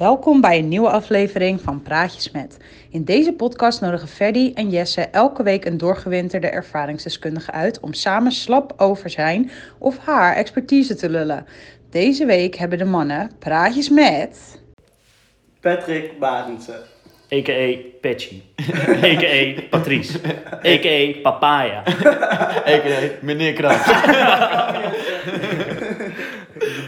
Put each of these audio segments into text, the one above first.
Welkom bij een nieuwe aflevering van Praatjes met. In deze podcast nodigen Ferdy en Jesse elke week een doorgewinterde ervaringsdeskundige uit om samen slap over zijn of haar expertise te lullen. Deze week hebben de mannen Praatjes met. Patrick Barendse. A.k.a. Patchy. A.k.a. Patrice. A.k.a. Papaya. A.k.a. meneer Krabs.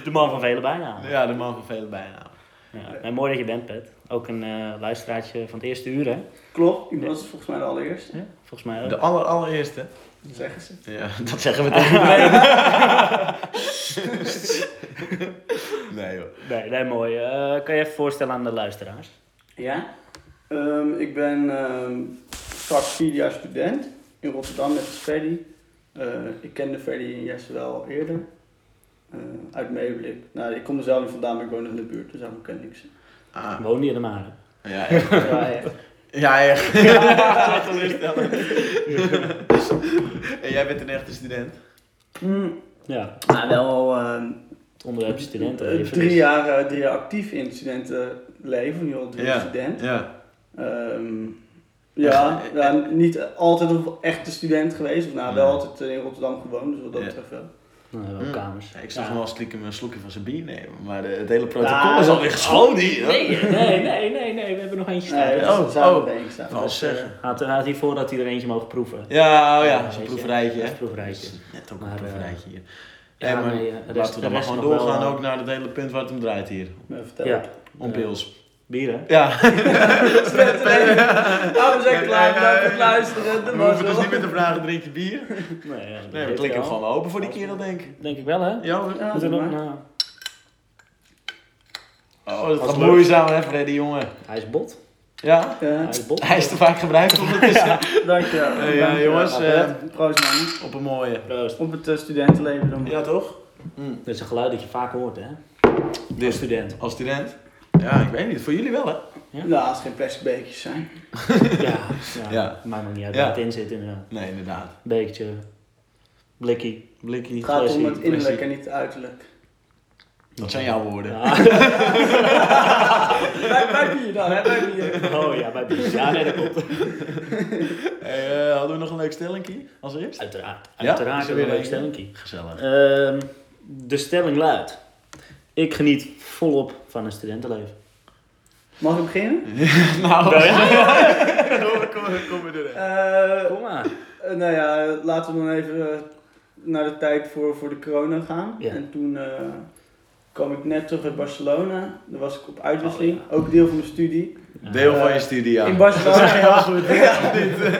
De man van vele bijnamen. ja, de man van vele bijnamen. Ja. En mooi dat je bent, Pet. Ook een eh luisteraartje van het eerste uur, hè? Klopt, ik was volgens mij de allereerste. Ja, volgens mij ook. De aller, allereerste. Dat zeggen ze. Ja, dat zeggen we tegen iedereen. nee hoor. Nee, nee, mooi. Eh, kan je even voorstellen aan de luisteraars? Ja. Ehm, ik ben ehm, straks vier jaar student in Rotterdam met Ferdy. Eh ik kende Ferdy en Jesse wel eerder. Eh, uit Meeblik. Nou, ik kom er zelf niet vandaan, maar ik woon in de buurt, dus daarom ken ik ze. Ah, Woon je in de Maren? ja, echt. Ja, echt. Ja, echt. Ja, teleurstellend. en jij bent een echte student? Mm, Ja, nou, wel al het onderwerp eh, studentenleven. drie, dus- jaar, eh, drie jaar actief in het studentenleven, nu al drie jaar Ja. student. Ja. Ehm, ja, niet altijd een echte student geweest. Of nou, wel altijd in Rotterdam gewoond, dus wat dat Ja. betreft wel. Nou, wel Hm. kamers. Ja, ik zag Ja. hem wel stiekem een slokje van zijn bier nemen, maar de, het hele protocol Ja, is alweer geschoten Nee, hier. nee, nee, nee, nee, we hebben nog eentje staan. Nee, oh, dat samen oh. bijeen Wou zeggen. Had, had hij voordat hij er eentje mogen proeven. Ja, oh ja, zo'n proeverijtje. Ja, hè? proeverijtje. Net ook Maar, een eh, proeverijtje hier. Ja, Ja, maar nee, eh, rest- Laten we dan maar gewoon wel, doorgaan eh, ook naar het hele punt waar het om draait hier. Vertel. Ja. Om Ja. Pils. Bieren? Ja. Nou, we zijn klaar, bedankt voor het luisteren. We hoeven dus niet meer te vragen, drink je bier? Nee, ja, dat Nee, we klikken hem gewoon open voor die kerel, denk ik. Denk ik wel, hè? Ja hoor. Ja, er nog, nou, Oh, dat gaat moeizaam hè, Freddy, jongen. hij is bot. Ja? Ja, Hij is bot. Hij is te vaak gebruikt ondertussen. dankjewel. Hey, ja, Dankjewel. jongens, Ja, eh, Bert, Proost man. Op een mooie. Proost. Op het eh, studentenleven dan. Ja, toch? Dit is een geluid dat je vaak hoort, hè? Als student. als student? Ja, ik weet niet. Voor jullie wel, hè? Nou, als het geen plastic bekertjes zijn. Ja, ja. Ja. Maakt me niet uit Ja. waar het in zit, inderdaad. Nee, inderdaad. Bekertje, blikkie. Blikkie. Het gaat om het innerlijk flessie. en niet het uiterlijk. Dat zijn jouw woorden. Ja. bij, bij bier dan, hè? Bij bier. Oh ja, bij bier. Ja, nee, dat klopt. Hey, eh, hadden we nog een leuk stellingkie als eerst? Uiteraard. Ja? Uiteraard Is er weer een leuk stellingkie. Gezellig. Ehm, de stelling luidt. Ik geniet volop van een studentenleven. Mag ik beginnen? nou, ja. kom, kom, erin. Eh, Kom maar. Eh, nou ja, laten we dan even eh, naar de tijd voor, voor de corona gaan. Ja. En toen eh, kwam ik net terug uit Barcelona. Daar was ik op uitwisseling. Ook deel van mijn studie. Deel van Eh, je studie, ja. In Barcelona. Heel goed. ja,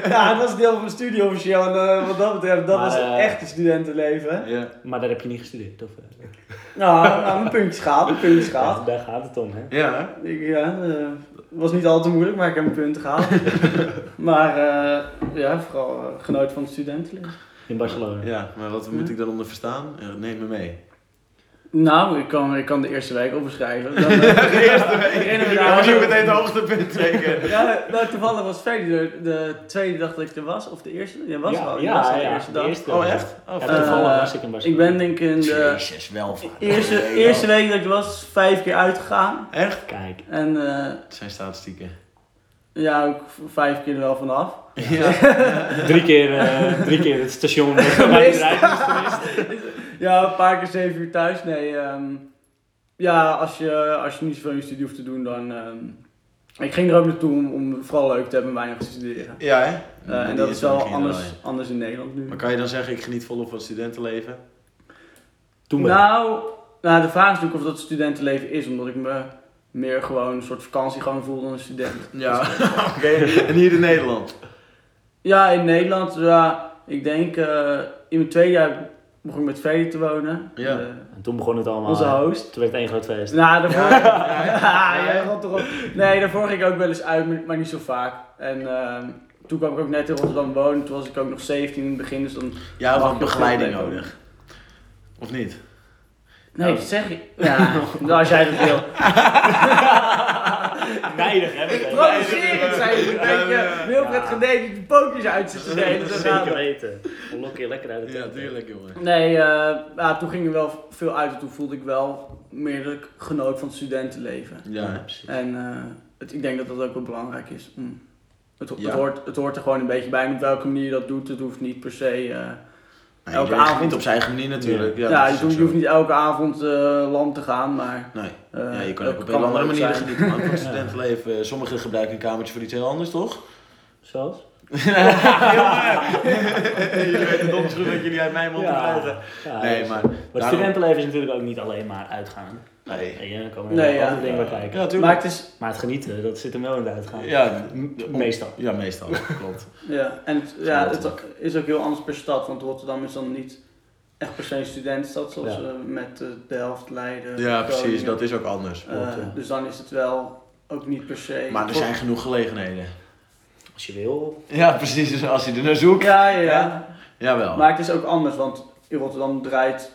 ja, het was deel van mijn studie officieel. En eh, wat dat betreft, dat Maar, was het eh, echte studentenleven. Ja. Maar daar heb je niet gestudeerd, of? eh? Nou, nou, mijn puntjes gehaald, mijn puntjes Ja, gehaald. daar gaat het om, hè? Ja, Ik, ja, eh, het was niet al te moeilijk, maar ik heb mijn punten gehaald. maar eh, ja, vooral eh, genoten van het studentenleven. In Barcelona. ja, maar wat moet ik daaronder verstaan? Neem me mee. Nou, ik kan, ik kan de eerste week opbeschrijven. Dan, eh, De eerste week. herinner me daar- was ook meteen het hoogtepunt, zeker. Ja, nou, toevallig was Ferdy de, de tweede dag dat ik er was, of de eerste? Je was ja, al, ja, was al de ja, eerste de dag. eerste. Oh, echt? Oh, Ja, toevallig was ik in Ik Barcelona. ben denk ik in de Jezus, wel eerste, Nee, eerste week dat ik was, vijf keer uitgegaan. Echt? Kijk. En eh, Het zijn statistieken. ja, ook vijf keer er wel vanaf. Ja. Drie keer, eh, drie keer het station waar je Gemist. Ja, een paar keer zeven uur thuis. Nee, ehm, ja, als je, als je niet zoveel in je studie hoeft te doen, dan... ehm, ik ging er ook naartoe om, vooral leuk te hebben en weinig te studeren. Ja, hè? Eh, en dat is wel anders, anders in Nederland nu. Maar kan je dan zeggen, ik geniet volop van het studentenleven? Toen. Nou, nou, de vraag is natuurlijk of dat studentenleven is, omdat ik me meer gewoon een soort vakantiegang voel dan een student. Ja, oké. En hier in Nederland? Ja, in Nederland, ja, ik denk eh, in mijn tweede jaar begon ik met Ferry te wonen. Ja. Eh, En toen begon het allemaal. onze host. Toen werd het één groot feest. Nou, daarvoor... Ja, Ja, ja, ja. ja, rot erop. Nee, daarvoor ging ik ook wel eens uit, maar- niet zo vaak. En ehm, toen kwam ik ook net in Rotterdam wonen, toen was ik ook nog 17 in het begin, dus dan... Ja, ook begeleiding nodig. Of niet? Nee, dat zeg ik. Ja, als jij dat wil. Nijdig, hè? Provocerend zijn ze Ja, beetje. ja. Wilfred die pootjes uit zitten delen. zo gaat Zeker het. weten. Lok je lekker uit de Ja, tuurlijk, jongen. Nee, eh, ja, toen ging er wel veel uit en toen voelde ik wel meer dat ik genoot van het studentenleven. Ja. precies. En eh, het, ik denk dat dat ook wel belangrijk is. om- het, Ja. het, hoort, het hoort er gewoon een beetje bij. En op welke manier je dat doet, het hoeft niet per se... eh, Elke avond- op zijn eigen manier natuurlijk. Ja, ja, je, hoeft, je niet elke avond eh land te gaan, maar... Nee. eh, Ja, je kan ook op heel andere manieren genieten van het studentenleven. Sommigen gebruiken een kamertje voor iets heel anders, toch? Zoals? Jullie weten donders goed dat jullie uit mijn mond Ja. krijgen. Ja, Nee, maar... Maar het studentenleven is natuurlijk ook niet alleen maar uitgaan. Nee. Nee, er komen Nee, nee, ja. andere dingen bij kijken. Ja, Maar het is... Maar het genieten, dat zit hem wel in het uitgaan. Ja, Meestal. Ja, meestal. Klopt. Ja, en het, ja, het is ook heel anders per stad, want Rotterdam is dan niet echt per se een studentenstad, zoals Ja. eh, met eh, Delft, Leiden, Ja, precies. Groningen. Dat is ook anders. Eh. Dus dan is het wel ook niet per se... Maar er zijn genoeg gelegenheden. Als je wil. Ja, precies. Dus als je er naar zoekt. Ja, ja, ja. Ja. Jawel. Maar het is ook anders, want in Rotterdam draait,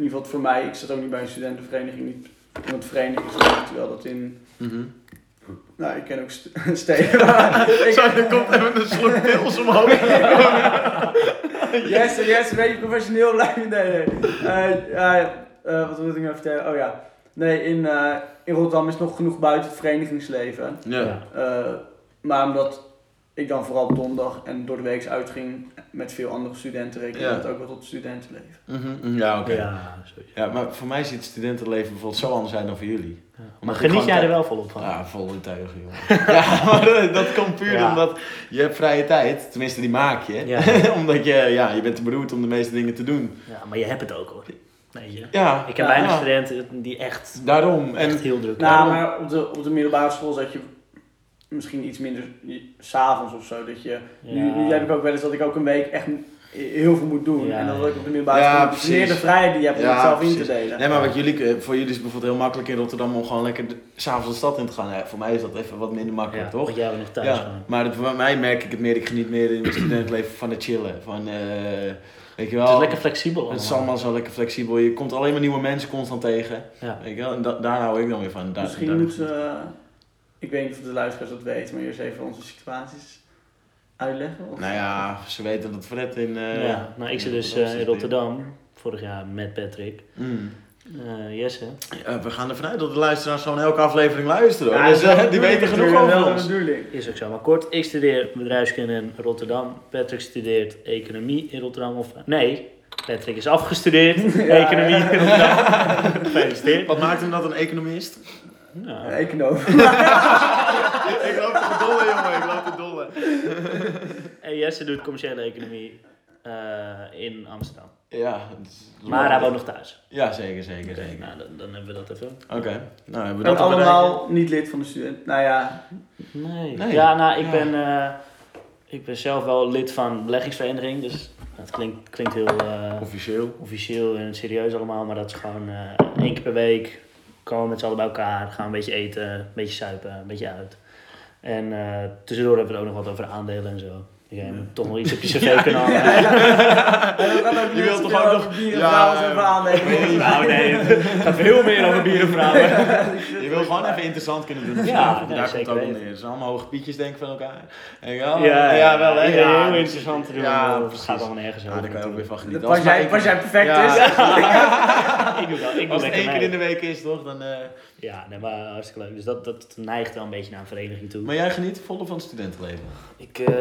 in ieder geval voor mij, ik zit ook niet bij een studentenvereniging, niet om het verenigingsleven, terwijl dat in... Mhm. Nou, ik ken ook st- steden ik- Zo, er komt even een slok pils omhoog. Yes, yes, een beetje professioneel lijken. Nee, nee. Eh, eh, wat wil ik nou vertellen? Oh ja. Nee, in, eh, in Rotterdam is nog genoeg buiten het verenigingsleven. Ja. Eh, maar omdat ik dan vooral op donderdag en door de week uitging met veel andere studenten, reken ik Ja. het ook wel tot studentenleven. Mhm, Ja, oké. Ja. Ja, maar voor mij ziet het studentenleven bijvoorbeeld zo anders uit dan voor jullie. Ja. Maar geniet jij er wel volop van? Ja, volle tuigen, jongen. ja, maar dat, dat komt puur Ja. omdat je hebt vrije tijd. Tenminste, die maak je. Ja. omdat je, ja, je bent te beroerd om de meeste dingen te doen. Ja, maar je hebt het ook hoor. Weet je. Ja, Ik heb Ja. weinig Ja. studenten die echt, daarom. En heel druk Nou, maar op de, op de middelbare school zat je misschien iets minder s'avonds of zo. Dat je, nu, Ja. nu heb ik ook wel eens dat ik ook een week echt heel veel moet doen. Ja. En dan dat ik op de middelbare Ja, school precies. meer de vrijheid die je hebt om Ja, het zelf in te delen. Nee, maar wat jullie, eh, voor jullie is het bijvoorbeeld heel makkelijk in Rotterdam om gewoon lekker s'avonds de stad in te gaan. Ja, voor mij is dat even wat minder makkelijk, ja, toch? Want jij bent nog thuis Ja, maar het, voor mij merk ik het meer, ik geniet meer in mijn studentenleven van het chillen. Van, eh, weet je wel, Het is lekker flexibel het is allemaal zo lekker flexibel. Je komt alleen maar nieuwe mensen constant tegen. Ja. Weet je wel? En da- daar hou ik dan weer van. Daar, Misschien daar- we, ik weet niet of de luisteraars dat weten, maar eerst even onze situaties uitleggen. Of? Nou ja, ze weten dat Fred in... eh, ja, nou ik zit dus eh, in. Rotterdam, vorig jaar met Patrick. Mm. Eh, Jesse. Ja, we gaan ervan uit dat de luisteraars gewoon elke aflevering luisteren. Ja, dus die weten genoeg natuurlijk, over ons. bedoeling. Is ook zo. Maar kort, ik studeer bedrijfskunde in Rotterdam. Patrick studeert economie in Rotterdam. Of nee, Patrick is afgestudeerd economie in Rotterdam. Gefeliciteerd. Wat maakt hem dat een economist? Nou, Econoom. ik loop te dolle, jongen. Ik loop te dolle. en Jesse doet commerciële economie eh, in Amsterdam. Ja. is- Maar hij woont nog thuis. Ja, zeker, zeker, zeker. nou, dan, dan hebben we dat even. Oké. Nou, hebben we dat een allemaal niet lid van de student. Nou ja, Nee. Nee. Ja, nou, ik, Ja. Ben, eh, ik ben zelf wel lid van beleggingsvereniging. Dus het klinkt, klinkt heel eh, Officieel. officieel en serieus allemaal. Maar dat is gewoon eh, één keer per week. Komen we met z'n allen bij elkaar. Gaan een beetje eten, een beetje suipen, een beetje uit. En eh, tussendoor hebben we het ook nog wat over aandelen en zo. Jij moet toch nog iets op je cv kunnen halen. Je wilt toch ook nog- bier en Ja, vrouwen ja. aannemen. Nou nee, het gaat veel meer over bieren en vrouwen. Je wil gewoon even interessant kunnen doen. Ja, daar komt het ook neer. Het zijn allemaal hoge pietjes denk ik van elkaar. En ja, Ja, ja, wel hè. Ja, heel dus- interessant te doen. Ja, het gaat allemaal nergens Ja, over. daar kan je ook weer van genieten. Pas jij, pas jij perfect Ja. is. ik doe dat, ik doe Als het één keer mee. in de week is, toch? Dan, eh, Ja, nee, maar hartstikke leuk. Dus dat, dat neigt wel een beetje naar een vereniging toe. Maar jij geniet volle van het studentenleven. Ik, eh,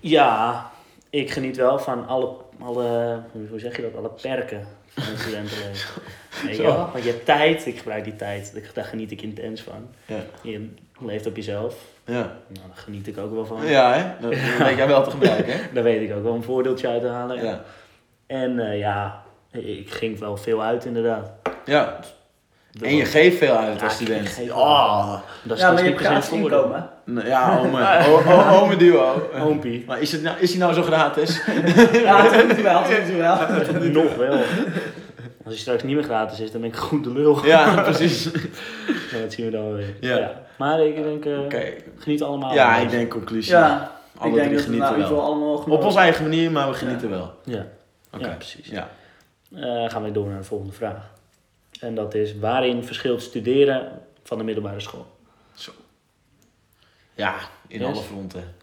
ja, ik geniet wel van alle, alle, hoe zeg je dat, alle perken van het studentenleven. Zo. wel? Want je hebt tijd, ik gebruik die tijd, ik- daar geniet ik intens van. Ja. Je leeft op jezelf, Ja, nou, daar geniet ik ook wel van. ja hè? Dat weet jij wel te gebruiken, hè? Daar weet ik ook wel een voordeeltje uit te halen. Ja. En eh, ja, ik ging wel veel uit inderdaad. ja. En je geeft veel uit Ja, als student. Oh. Dat is, Ja, dat maar je niet hebt gratis inkomen. Nou, Ja, ome. O- o- Ome duo. Hoompie. Maar is, het nou, is die nou zo gratis? Ja, toe wel, toe wel. Nog wel. Als hij straks niet meer gratis is, dan ben ik goed de lul. Ja, precies. Ja, dat zien we dan wel weer. Ja. Maar ik denk, eh, geniet allemaal. Ja, ik denk conclusie. Ja, ik Alle denk drie dat we nou genieten in ieder geval wel. allemaal Op genoten. onze eigen manier, maar we genieten wel. Ja, Oké. ja precies. Ja. Eh, gaan we door naar de volgende vraag. En dat is, waarin verschilt studeren van de middelbare school? Ja, in Yes? alle fronten.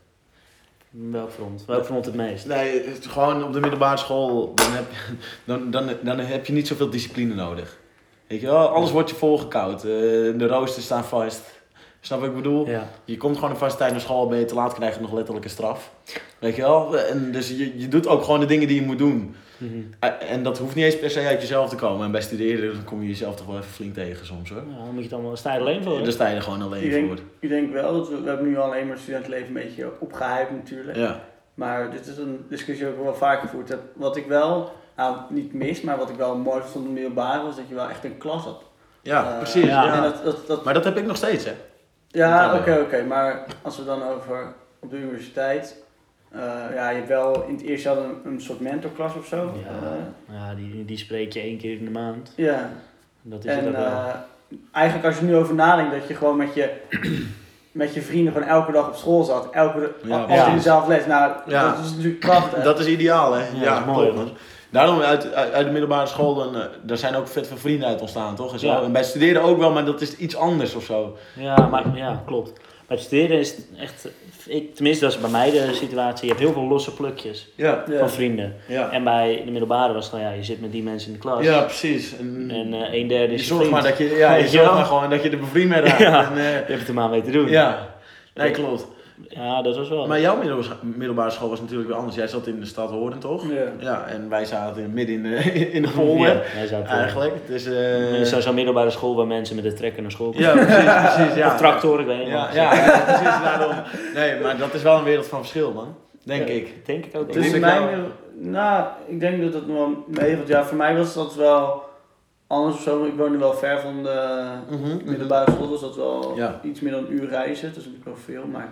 Welk front? Welk front het meest? Nee, het gewoon op de middelbare school, dan heb, je, dan, dan, dan heb je niet zoveel discipline nodig. Weet je wel, alles wordt je volgekoud. Eh, de roosters staan vast. Snap wat ik bedoel? Ja. Je komt gewoon een vaste tijd naar school, ben je te laat, krijg je nog letterlijk een straf. Weet je wel? En dus je, je doet ook gewoon de dingen die je moet doen. Mhm. Eh, En dat hoeft niet eens per se uit jezelf te komen. En bij studeren dan kom je jezelf toch wel even flink tegen soms hoor. Ja, dan moet je het allemaal, sta je alleen voor. hè? Daar sta je er gewoon alleen Ik denk, voor. ik denk wel dat we, we hebben nu alleen maar het studentenleven een beetje opgehyped natuurlijk. Ja. Maar dit is een discussie die ik wel vaak gevoerd heb. Wat ik wel, nou niet mis, maar wat ik wel mooi vond in de middelbare was dat je wel echt een klas had. Ja, Eh, precies. ja. Ja. En dat, dat, dat, Maar dat heb ik nog steeds hè. Ja, oké, oké. Maar als we dan over op de universiteit. eh, ja, je hebt wel in het eerste jaar een, een soort mentorklas of zo. Ja, Eh, ja die, die spreek je één keer in de maand. ja. Dat is het En ook wel. eh, eigenlijk als je nu over nadenkt dat je gewoon met je, met je vrienden gewoon elke dag op school zat. Elke, Ja, als in dezelfde les. Nou, Ja. dat is natuurlijk prachtig. Dat is ideaal hè. Ja, dat is mooi. Daarom uit, uit, uit de middelbare school, dan, eh, daar zijn ook vet veel vrienden uit ontstaan toch? En, zo. Ja. en bij studeren ook wel, maar dat is iets anders of zo. Ja, maar, ja, klopt. Bij het studeren is het echt, ik, tenminste dat is bij mij de situatie, je hebt heel veel losse plukjes Ja. Ja. van vrienden. Ja, En bij de middelbare was het nou ja, je zit met die mensen in de klas. ja precies. En, En eh een derde je is je zorgt maar dat je, ja, je zorgt maar gewoon dat je er bevriend mee raakt. Ja. En, eh, Je hebt het er maar mee te doen. ja. Nee, klopt. Ja, dat was wel. Maar jouw middel- middelbare school was natuurlijk weer anders. Jij zat in de stad Hoorn, toch? Ja. Ja, en wij zaten in- midden in de, in de polder, Ja, eigenlijk. Dus, is zo'n middelbare school waar mensen met de trekker naar school komen. ja, precies, precies. Ja. Of tractor, ik weet niet. Ja, wat. ja, ja, precies daarom. Nee, maar dat is wel een wereld van verschil, man. Denk Ja, ik. Denk ik ook. Dus mijn, wel- nou, ik denk dat het nog wel meevalt. Ja, voor mij was dat wel anders of zo. Ik woonde wel ver van de Mhm, middelbare school, dus dat wel Ja. iets meer dan een uur reizen. Dat is natuurlijk wel veel, maar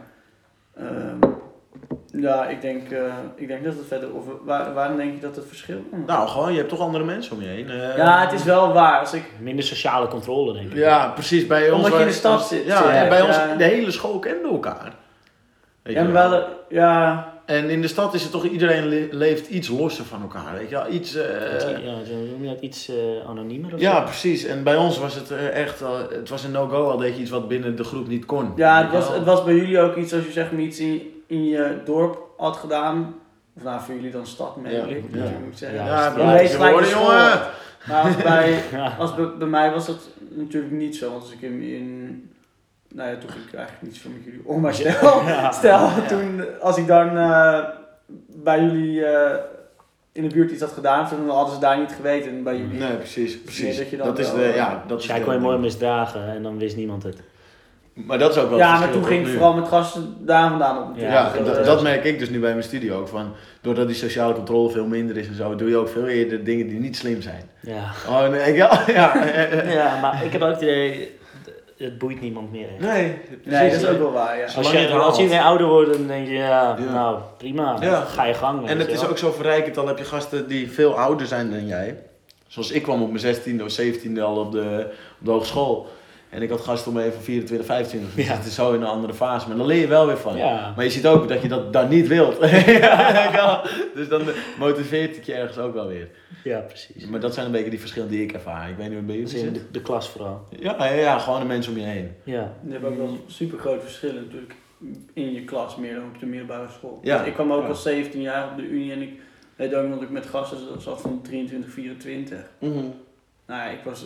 ja, ik denk, eh, ik denk dat het verder. Of waar, waarom denk je dat het verschil? Nou, gewoon, je hebt toch andere mensen om je heen. eh. ja, het is wel waar. Als ik, Minder sociale controle, denk ik. Ja, precies. Bij ons Omdat je in de stad zit, Ja, bij ja. ons, de hele school kende elkaar. Weet ja, wel, ja, En in de stad is het toch, iedereen le- leeft iets losser van elkaar, weet je wel. Iets, eh, ja, zo noem je dat iets eh, anoniemer of ja, zo? precies. En bij ons was het eh, echt, het was een no-go al deed je iets wat binnen de groep niet kon. ja het, was, wel. het was bij jullie ook iets als je zeg maar iets in, in je dorp had gedaan. Of nou, voor jullie dan stad, meen Ja, ik. ja. dat moet zeggen. Ja, school. jongen! Maar als bij, Ja. als bij, bij mij was dat natuurlijk niet zo. Want als ik in, in nou ja, toen ging ik eigenlijk niets van met jullie om. Maar stel, Ja. stel Ja. toen, als ik dan eh, bij jullie eh, in de buurt iets had gedaan, dan hadden ze daar niet geweten. En bij jullie. Nee, precies, Nee, precies. dat je dan dat is de, eh, ja, dat Dus is jij de- kon je mooi misdragen en dan wist niemand het. Maar dat is ook wel ja, maar toen ging nu. vooral met gasten daar vandaan op. Ja, Ja, dat, dat merk ik dus nu bij mijn studio ook. Van, doordat die sociale controle veel minder is en zo, doe je ook veel eerder dingen die niet slim zijn. Ja. Oh nee, ik, ja, ja, ja, maar ik heb ook het idee, het boeit niemand meer. hè. nee, Nee, dat is ook wel waar, ja. Als je, het als je weer ouder wordt, dan denk je, ja, Ja. nou prima, Ja. ga je gang. En het is wel. ook zo verrijkend, al heb je gasten die veel ouder zijn dan jij. Zoals ik kwam op mijn 16e of 17e al op de, op de hogeschool. En ik had gasten om me even van 24, 25. Dus Ja. het is zo in een andere fase. Maar dan leer je wel weer van. Ja. Maar je ziet ook dat je dat dan niet wilt. Ja, dus dan motiveert het je ergens ook wel weer. ja, precies. Maar dat zijn een beetje die verschillen die ik ervaar. Ik weet niet hoe het bij jullie in zit. de, de klas vooral. Ja, ja, ja, gewoon de mensen om je heen. Ja. Je hebt ook wel super grote verschillen natuurlijk in je klas, meer dan op de middelbare school. Ja. Ik kwam ook Ja. al 17 jaar op de Unie en ik weet ook nog dat ik met gasten zat van 23, 24. Mhm. Nou, ja, ik was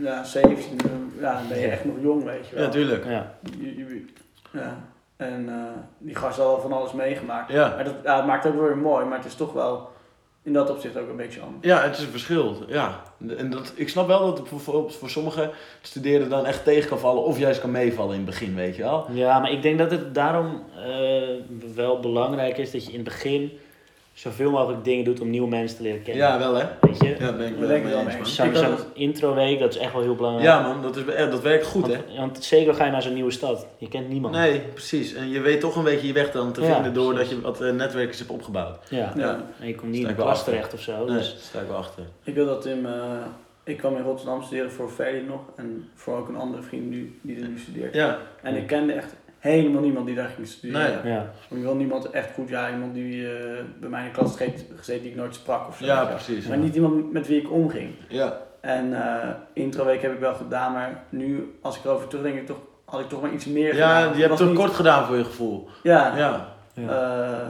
ja, 17, ja, dan ben je echt nog jong, weet je wel. Ja, tuurlijk. Ja. Je- je- ja. En eh, die gasten hadden van alles meegemaakt. Ja. Maar dat, ja, het maakt het ook weer mooi, maar het is toch wel in dat opzicht ook een beetje anders. Ja, het is een verschil. Ja. En dat, ik snap wel dat het bijvoorbeeld voor sommigen studeren dan echt tegen kan vallen of juist kan meevallen in het begin, weet je wel. ja, maar ik denk dat het daarom eh, wel belangrijk is dat je in het begin zoveel mogelijk dingen doet om nieuwe mensen te leren kennen. Ja, wel hè. Weet je? Ja, ben ik wel mee eens, man. Zo'n zo'n het- introweek, dat is echt wel heel belangrijk. Ja man, dat, is, dat werkt goed hè. want, zeker ga je naar zo'n nieuwe stad. Je kent niemand. Nee, precies. En je weet toch een beetje je weg dan te Ja, vinden doordat precies. je wat eh, netwerkers hebt opgebouwd. Ja. Ja. En je komt niet in de klas terecht of zo. Nee, Dus, daar sta ik wel achter. Ik wil dat in, eh, ik kwam in Rotterdam studeren voor Ferry nog en voor ook een andere vriend nu, die er nu studeert. Ja, En ik kende echt helemaal niemand die daar ging studeren. Nee. ja. Ik wil niemand echt goed, ja, iemand die eh, bij mij in de klas gezeten, gezeten die ik nooit sprak of zo. ja je wel. precies. Maar niet iemand met wie ik omging. Ja. En eh introweek heb ik wel gedaan, maar nu als ik erover terugdenk, ik toch had ik toch maar iets meer Ja, gedaan. je Het hebt het niet- kort gedaan voor je gevoel. Ja, Ja. Ja. eh,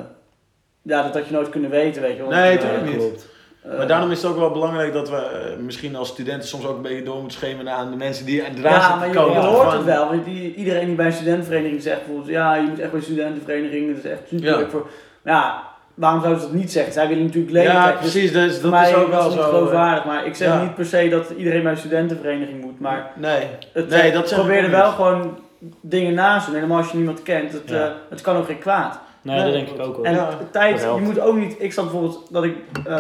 ja, dat had je nooit kunnen weten, weet je wel. Nee, tuurlijk niet. klopt. Eh, Maar daarom is het ook wel belangrijk dat we eh, misschien als studenten soms ook een beetje door moeten schemeren aan de mensen die eraan Ja, zitten maar je, ja, hoort het wel. want Die, iedereen die bij een studentenvereniging zegt bijvoorbeeld, ja, je moet echt bij een studentenvereniging, dat is echt super Ja. leuk voor. Ja, waarom zouden ze dat niet zeggen? Zij willen natuurlijk leden Ja, dus precies. Dus voor dat mij is ook wel zo. eh, geloofwaardig. Maar ik zeg ja. niet per se dat iedereen bij een studentenvereniging moet, maar Nee. het, Nee, dat probeer er wel gewoon dingen naast te doen. Helemaal als je niemand kent, het, Ja. het kan ook geen kwaad. Nee, Nee, dat denk ik ook wel. En Ja, de tijd, je moet ook niet. Ik zat bijvoorbeeld dat ik eh,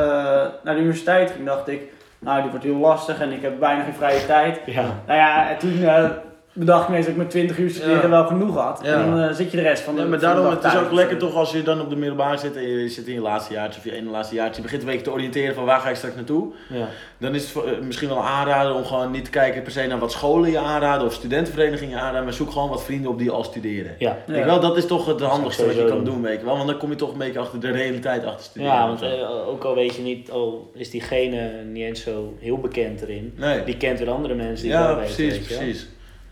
naar de universiteit ging, dacht ik, nou, dit wordt heel lastig en ik heb bijna geen vrije tijd. Ja. Nou ja, en toen eh, bedacht ik ineens dat ik met 20 uur studeren Ja. wel genoeg had. Ja. En dan eh, zit je de rest van de Ja, maar de daarom, dag het is ook lekker toch als je dan op de middelbare zit en je zit in je laatste jaartje of je ene laatste jaartje, je begint een beetje te oriënteren van waar ga ik straks naartoe. Ja. Dan is het voor- eh, misschien wel een aanrader om gewoon niet te kijken per se naar wat scholen je aanraden of studentenverenigingen je aanraden, maar zoek gewoon wat vrienden op die al studeren. Ja. Ja. Ik wel, dat is toch het ik handigste wat je kan doen. weet je wel. Want dan kom je toch een beetje achter de realiteit achter studeren. Ja, want eh, ook al weet je niet, al is diegene niet eens zo heel bekend erin, nee. die kent weer andere mensen die Ja, wel weten. precies,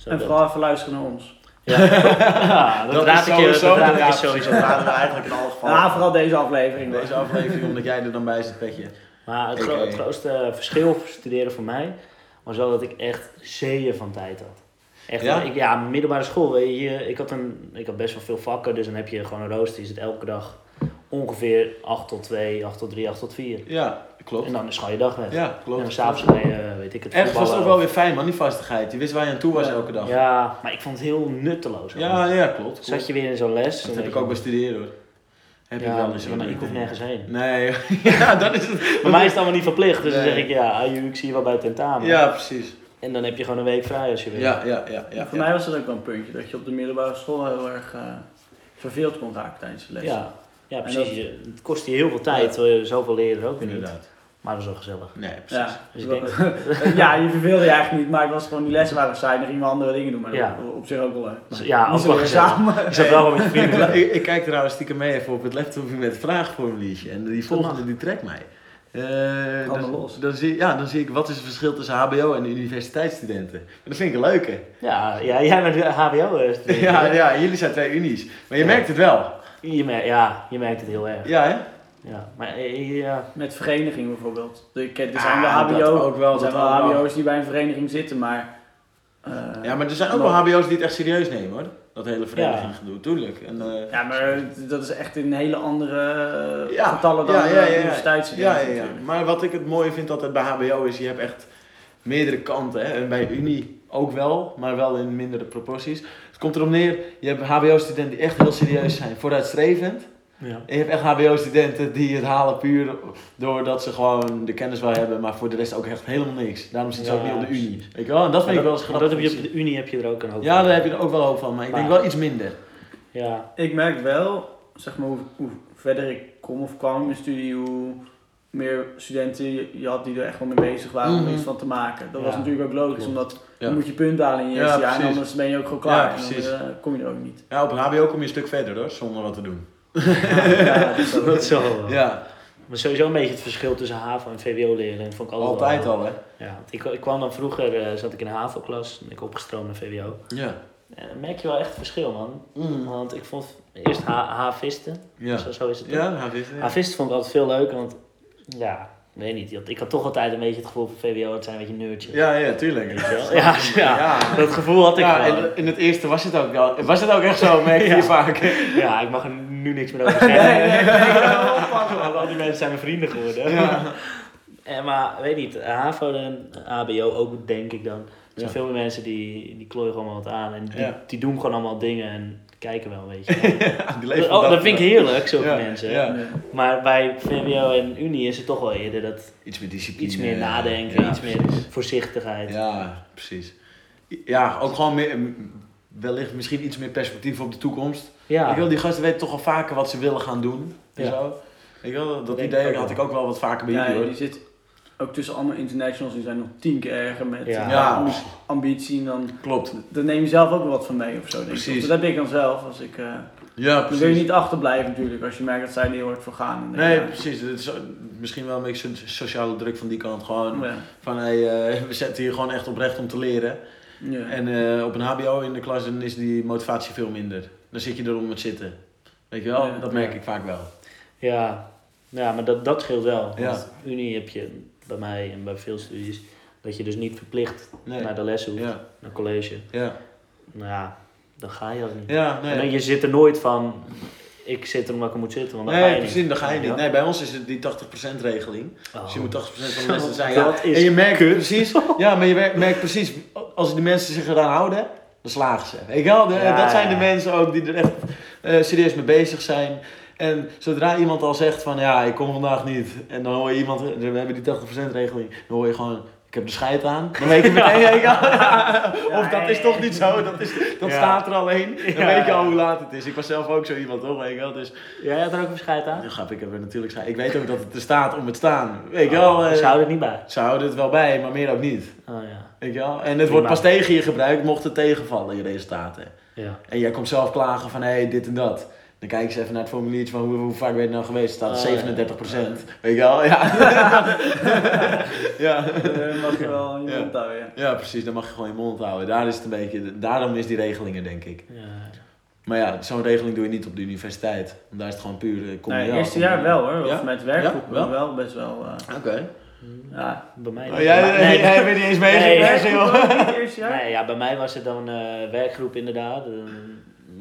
En dat- vooral even luisteren naar ons. Ja, ja dat, raad ik je, dat raad ik je sowieso. Dat raden we eigenlijk in alle gevallen. Ja, vooral deze aflevering. Deze aflevering, omdat jij er dan bij zit, petje. Maar het, het grootste verschil voor studeren voor mij was wel dat ik echt zeeën van tijd had. Echt, Ja? ja? Ik, ja, middelbare school, weet je, ik had, een, ik had best wel veel vakken, dus dan heb je gewoon een rooster, je zit elke dag ongeveer 8 tot 2, 8 tot 3, 8 tot 4. Ja, klopt. En dan is gewoon je dag weg. Ja, En klopt. dan s'avonds ga je, eh, weet ik het, Ergens was het ook wel weer fijn man, die vastigheid. Je wist waar je aan toe was Ja. elke dag. Ja, maar ik vond het heel nutteloos. ja, ja, klopt. Zat je weer in zo'n les. Dat heb ik ook bij studeren hoor. Heb ja, ik wel eens. ja, maar ik hoef nergens heen. Nee, ja, dat is het. Bij mij is het allemaal niet verplicht, dus dan zeg ik ja, ik zie je wel bij het tentamen. Ja, precies. En dan heb je gewoon een week vrij als je wil. Ja, ja, ja. ja, Voor mij was dat ook wel een puntje, dat je op de middelbare school heel erg eh, verveeld kon raken tijdens de les. Ja, ja En precies. dat- Het kost je heel veel tijd, zoveel leren er ook weer niet. Inderdaad. Maar dat is wel gezellig. Nee, precies. Ja, Dus ik denk, ja, je verveelde je eigenlijk niet, maar het was gewoon die lessen waren saai, dan gingen we andere dingen doen, maar Ja. was op zich ook wel leuk. Dus ja, ook zo wel gezellig. samen. Je zat wel gewoon met je vrienden. ik, ik kijk trouwens stiekem mee even op het laptopje met het vraagformuliertje. En die volgende die trekt mij. Eh, Allemaal dan, los. Dan zie, ja, dan zie ik wat is het verschil tussen HBO en universiteitsstudenten. En dat vind ik een leuke. Ja, ja, jij bent HBO. eh, Ja, ja, jullie zijn twee unies. Maar je Ja. merkt het wel. Je merkt, ja, je merkt het heel erg. Ja, hè? Ja, maar eh, ja, Met vereniging bijvoorbeeld. Er, er Ah, zijn wel HBO, ook wel, er zijn wel. HBO's die bij een vereniging zitten, maar... eh, Ja, maar er zijn ook wel HBO's die het echt serieus nemen hoor. Dat hele vereniging gedoe, tuurlijk. En, eh, Ja, maar dat is echt in hele andere eh, Ja, getallen dan ja, ja, ja, de ja. universiteitsstudenten ja, ja, ja. natuurlijk. Maar wat ik het mooie vind altijd bij HBO is, je hebt echt meerdere kanten. Hè? En bij Unie ook wel, maar wel in mindere proporties. Het komt erop neer, je hebt HBO-studenten die echt heel serieus zijn, vooruitstrevend. Ja. Je hebt echt HBO-studenten die het halen puur doordat ze gewoon de kennis wel hebben, maar voor de rest ook echt helemaal niks. Daarom zitten ze Ja, ook niet op de. Unie. Weet je wel? En dat vind ik wel eens grappig. dat heb je op de Unie heb je er ook een hoop Ja, van. daar heb je er ook wel hoop van, maar ik denk wel iets minder. Ja, Ik merk wel, zeg maar, hoe, hoe verder ik kom of kwam in mijn studie, hoe meer studenten je, je had die er echt wel mee bezig waren om Mhm. iets van te maken. Dat was Ja, natuurlijk ook logisch, klopt. omdat Ja. dan moet je punten halen in je Ja, eerste jaar en anders ben je ook gewoon klaar. Ja, en dan eh, kom je er ook niet. Ja, op een HBO kom je een stuk verder hoor, zonder wat te doen. Ja, dat is dat wel. Ja, Maar sowieso een beetje het verschil tussen HAVO en VWO leren. vond ik altijd, altijd al hè. Ja, want ik, ik kwam dan vroeger, eh, zat ik in de HAVO-klas en ik opgestroomd naar VWO. Ja. En dan merk je wel echt het verschil, man. Mm. Want ik vond eerst havisten, Ja. zo, zo is het. Ja, ja. Havisten vond ik altijd veel leuker, want ja, ik weet niet. Ik had toch altijd een beetje het gevoel van VWO, het zijn een beetje nerdjes. Ja, ja, tuurlijk. Ja, ja, Ja. dat gevoel had ik Ja, in, in het eerste was het ook wel. Was het ook echt zo, merk je Ja. vaak. Ja, ik mag er nu niks meer over zeggen. Nee, nee, nee, Want al die mensen zijn mijn vrienden geworden. Ja. En, maar weet niet, HAVO en HBO ook denk ik dan. Er zijn Ja. veel meer mensen die, die klooien gewoon wat aan en die, Ja. die doen gewoon allemaal dingen en kijken wel, weet je. Die leven oh, dat vind ik heerlijk, zulke mensen. Maar bij VWO en Unie is het toch wel eerder dat Iets meer discipline. iets meer nadenken, iets meer voorzichtigheid. Ja, precies. Ja, ook gewoon meer, wellicht misschien iets meer perspectief op de toekomst. Ja. Ik wil, die gasten weten toch al vaker wat ze willen gaan doen. En Ja. zo. Ik wil, dat denk idee ik had ik ook wel wat vaker bij Ja, jullie hoor. die zit ook tussen allemaal internationals, die zijn nog tien keer erger met Ja. eh, Ja. ambi- ambitie. En dan, Klopt. dan neem je zelf ook wel wat van mee of zo. Denk ik. Precies. Dat heb ik dan zelf. Als ik, eh, Ja, dan wil je precies. niet achterblijven natuurlijk, als je merkt dat zij er heel hard voor gaan. Nee, ja, precies. Het is misschien wel een beetje so- sociale druk van die kant. Gewoon ja. van, hey, eh, we zetten hier gewoon echt oprecht om te leren. Ja. En eh, op een HBO in de klas dan is die motivatie veel minder. Dan zit je erom met zitten. Weet je wel? Ja. dat merk ik vaak wel. Ja, ja maar dat, dat scheelt wel. Ja. Want Unie heb je bij mij en bij veel studies dat je dus niet verplicht Nee. naar de les hoeft, Ja, naar college. ja. Nou ja, dan ga je dat niet. Ja, En dan, je zit er nooit van, ik zit er omdat ik er moet zitten, want dan ga Nee, je precies, dan ga je niet. Nee, bij ons is het die 80% regeling. Oh. Dus je moet 80% van de lessen zijn. Ja. Dat is En je merkt precies, ja, maar je merkt, precies, als die mensen zich eraan houden, dan slagen ze. Wel? Ja, dat zijn de mensen ook die er echt eh, serieus mee bezig zijn. En zodra iemand al zegt van ja, ik kom vandaag niet. En dan hoor je iemand, we hebben die 80% regeling. Dan hoor je gewoon, ik heb de scheid aan. Dan weet je meteen, wel. of dat is toch niet zo. Dat, is, dat Ja. staat er alleen. Dan Ja. weet je al hoe laat het is. Ik was zelf ook zo iemand toch, weet je wel. Dus Jij had er ook een scheid aan? ja, grap, ik heb er natuurlijk scheid. Ik weet ook dat het er staat om het staan. Weet je wel. Oh, eh, ze houden het niet bij. ze houden het wel bij, maar meer ook niet. Oh ja. Weet je wel? En het wordt pas tegen je gebruikt mocht het tegenvallen, je resultaten. ja. En jij komt zelf klagen van hé, hey, dit en dat. Dan kijk je eens even naar het formuliertje van hoe, hoe vaak ben je nou geweest. staat Oh, 37% Weet je wel? Ja. ja. Dan mag je wel je Ja. mond houden, ja. ja, precies. Dan mag je gewoon je mond houden. Daar is het een beetje, daarom is die regelingen, denk ik. ja. Maar ja, zo'n regeling doe je niet op de universiteit. Want daar is het gewoon puur eh, kom Nee, eerste jaar wel hoor. Ja? Of met werkgroepen Ja, wel? wel best wel. eh, Oké. ja. Bij mij Oh, jij, nee, jij bent niet eens bezig Nee, met nee. ja, bij mij was het dan eh werkgroep inderdaad.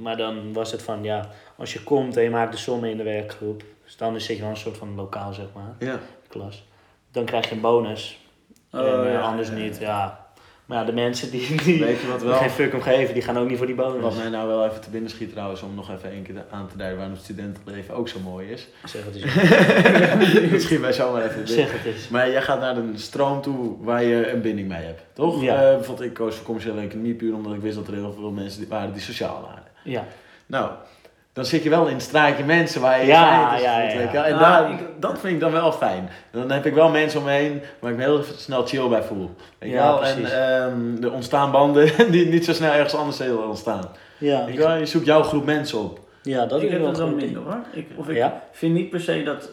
Maar dan was het van, ja, als je komt en je maakt de sommen in de werkgroep, dus dan zit je wel een soort van lokaal, zeg maar, Ja. klas. Dan krijg je een bonus. Oh, en eh, ja, anders ja, niet, ja. Maar ja, de mensen die, die Weet je wat wel? geen fuck om geven, die gaan ook niet voor die bonus. Wat mij nou wel even te binnen schiet trouwens, om nog even één keer aan te duiden waarom het studentenleven ook zo mooi is. Zeg het eens. dat schiet mij zomaar even zeg het eens. Maar jij gaat naar een stroom toe waar je een binding mee hebt, toch? Ja. Eh, bijvoorbeeld ik koos voor commerciële economie puur omdat ik wist dat er heel veel mensen waren die sociaal waren. Ja. Nou, dan zit je wel in het straatje mensen waar je je Ja, veilig ja, ja. En daar, Ah, ik- dat vind ik dan wel fijn. Dan heb ik wel mensen om me heen waar ik me heel snel chill bij voel. Weet je Ja, wel? precies. En ehm, er ontstaan banden die niet zo snel ergens anders zullen ontstaan. Ja, je, wel? je zoekt jouw groep mensen op. ja dat ik is heb wel dat wel goed. minder hoor. Ik, of ik Ja? vind niet per se dat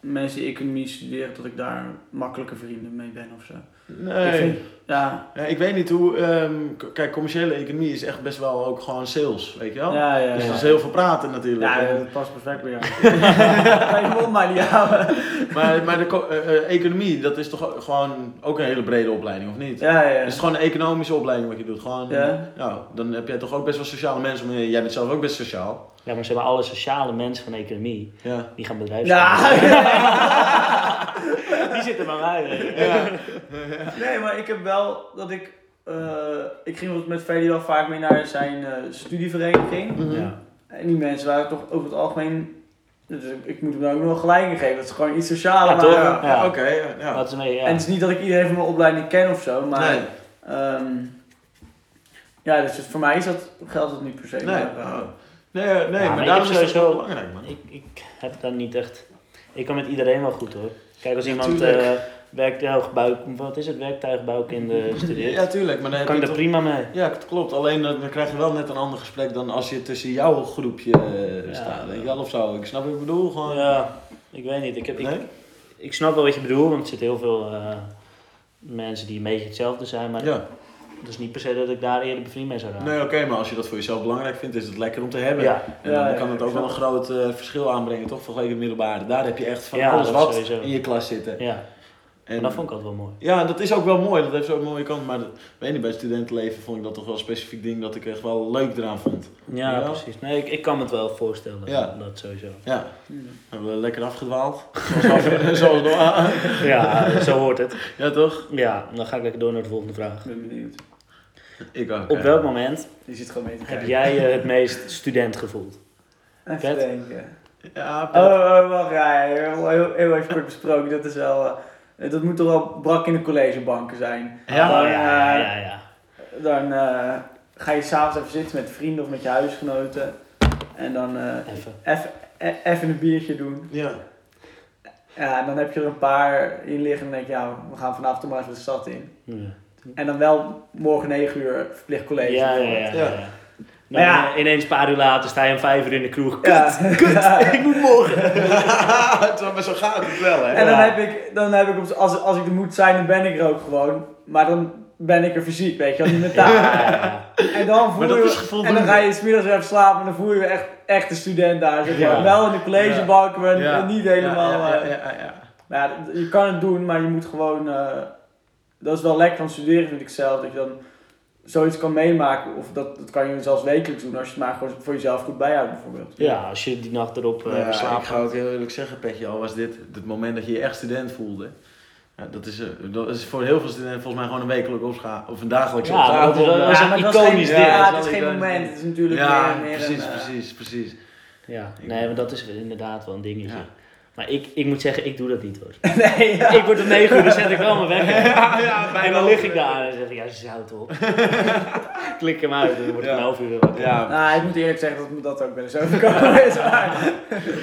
mensen die economie studeren, dat ik daar makkelijke vrienden mee ben of zo. Ik Nee. vind, ja, Ja, ik weet niet hoe. ehm, kijk, commerciële economie is echt best wel ook gewoon sales, weet je wel? ja, ja. Dus ja. dat is heel veel praten natuurlijk. Ja, dat past perfect bij jou. Ga je mond maar niet houden. maar maar de eh, eh, economie, dat is toch gewoon ook een hele brede opleiding, of niet? Ja, ja. Het is gewoon een economische opleiding wat je doet. Gewoon, Ja. nou, dan heb jij toch ook best wel sociale mensen om je heen. Jij bent zelf ook best sociaal. Ja, maar zeg maar, alle sociale mensen van economie, Ja. die gaan bedrijven. Ja. Die zitten bij mij. Ja. Nee, maar ik heb wel dat ik. eh, ik ging met Freddy wel vaak mee naar zijn eh, studievereniging. Mhm. Ja. En die mensen waren toch over het algemeen. Dus ik, ik moet hem dan ook nog gelijk in geven. Dat is gewoon iets socialer. Ja, maar- toch? Ja, Ja. Oké, ja. Dat is mee, ja. En het is niet dat ik iedereen van mijn opleiding ken of zo, maar. Nee. ehm, ja, dus voor mij is dat, geldt dat niet per se. Nee, maar, eh, oh. Nee, nee, Ja, maar maar daarom is het sowieso- wel belangrijk, man. Ik, ik heb daar niet echt... Ik kan met iedereen wel goed hoor. Kijk, als iemand tuurlijk. eh werktuigbouw... Wat is het? Werktuigbouwkunde studeert. Ja, tuurlijk, maar dan kan je ik er prima mee. Ja, het klopt. Alleen eh, dan krijg je wel net een ander gesprek dan als je tussen jouw groepje eh, Ja. staat. Weet je wel of zo. Ik snap wat ik bedoel. Gewoon. Ja, ik weet niet. Ik, heb, ik, Nee? ik snap wel wat je bedoelt, want er zitten heel veel mensen die een beetje hetzelfde zijn. Maar Ja. Dat is niet per se dat ik daar eerder bevriend mee zou raken. Nee, oké, maar als je dat voor jezelf belangrijk vindt, is het lekker om te hebben. Ja, En Ja, dan ja, kan het ook wel een groot eh, verschil aanbrengen, toch? Vergeleken met middelbare. Daar heb je echt van Ja, alles wat sowieso. in je klas zitten. ja. En, maar dat vond ik altijd wel mooi. Ja, dat is ook wel mooi. Dat heeft zo'n mooie kant. Maar dat, weet niet, bij het studentenleven vond ik dat toch wel een specifiek ding dat ik echt wel leuk eraan vond. Ja, Ja. precies. Nee, ik, ik kan me het wel voorstellen. Ja. Dat sowieso. Ja, hebben we lekker afgedwaald. Zoals, af, zoals normaal. Ja, zo hoort het. Ja, toch? Ja, dan ga ik lekker door naar de volgende vraag. Ik ben benieuwd. Ik ook. Op ja. welk moment Je zit gewoon mee te heb jij je het meest student gevoeld? Even Vet. denken. Ja, Pet. Oh, oh, wacht, ja, heel, heel, heel even kort besproken. Dat is wel... eh, dat moet toch wel brak in de collegebanken zijn. Ja, dan, oh, ja, eh, ja, ja. Dan eh, ga je s'avonds even zitten met vrienden of met je huisgenoten. En dan eh, Even. even e- even een biertje doen. Ja. Ja, en dan heb je er een paar in liggen en denk je, ja, we gaan vanavond maar even de stad in. Ja. En dan wel morgen 9 uur verplicht college. Ja, ja, ja. ja. Maar ja. eh, ineens een paar uur later sta je om vijf uur in de kroeg. Kut, Ja. kut, ik moet morgen. Zo- maar zo gaat het wel, hè? En dan Ja. heb ik, dan heb ik op, als, als ik er moet zijn, dan ben ik er ook gewoon. Maar dan ben ik er fysiek, weet je wel, niet mentaal. Ja, ja, En dan voel Maar dat je, is en dan ga je smiddags weer even slapen en dan voel je je echt, echt een student daar. Zeg maar. Ja. Wel in de collegebank, maar Ja. niet helemaal... Ja, ja, eh, ja, ja, ja. Nou ja, je kan het doen, maar je moet gewoon. eh, dat is wel lekker van studeren, vind ik zelf. Dat je dan zoiets kan meemaken. Of dat, dat kan je zelfs wekelijks doen als je het maar gewoon voor jezelf goed bijhoudt, bijvoorbeeld. ja, als je die nacht erop uh, Ja, slaapt. ik ga ook heel eerlijk zeggen, Petje, al was dit het moment dat je je echt student voelde. Ja, dat, is, eh, dat is voor heel veel studenten volgens mij gewoon een wekelijke opscha of een dagelijkse Ja, opgave. dat is dat Ja, een maar dat is iconisch geen, ding. Ja, Dat het is geen moment. Het is natuurlijk ja, meer, meer precies, een, eh, precies, precies. Ja, nee, maar dat is inderdaad wel een dingetje. Ja. Maar ik, ik moet zeggen, ik doe dat niet hoor. nee, ja. Ik word om 9 uur, dan zet ik wel mijn wekker. Ja, ja, En dan lig ik daar en zeg ik, ja, ze houdt op. Klik hem uit en dan word ik Ja. een half uur wakker. Ja, Nou, ik moet eerlijk zeggen dat me dat ook wel eens overkomen is. maar-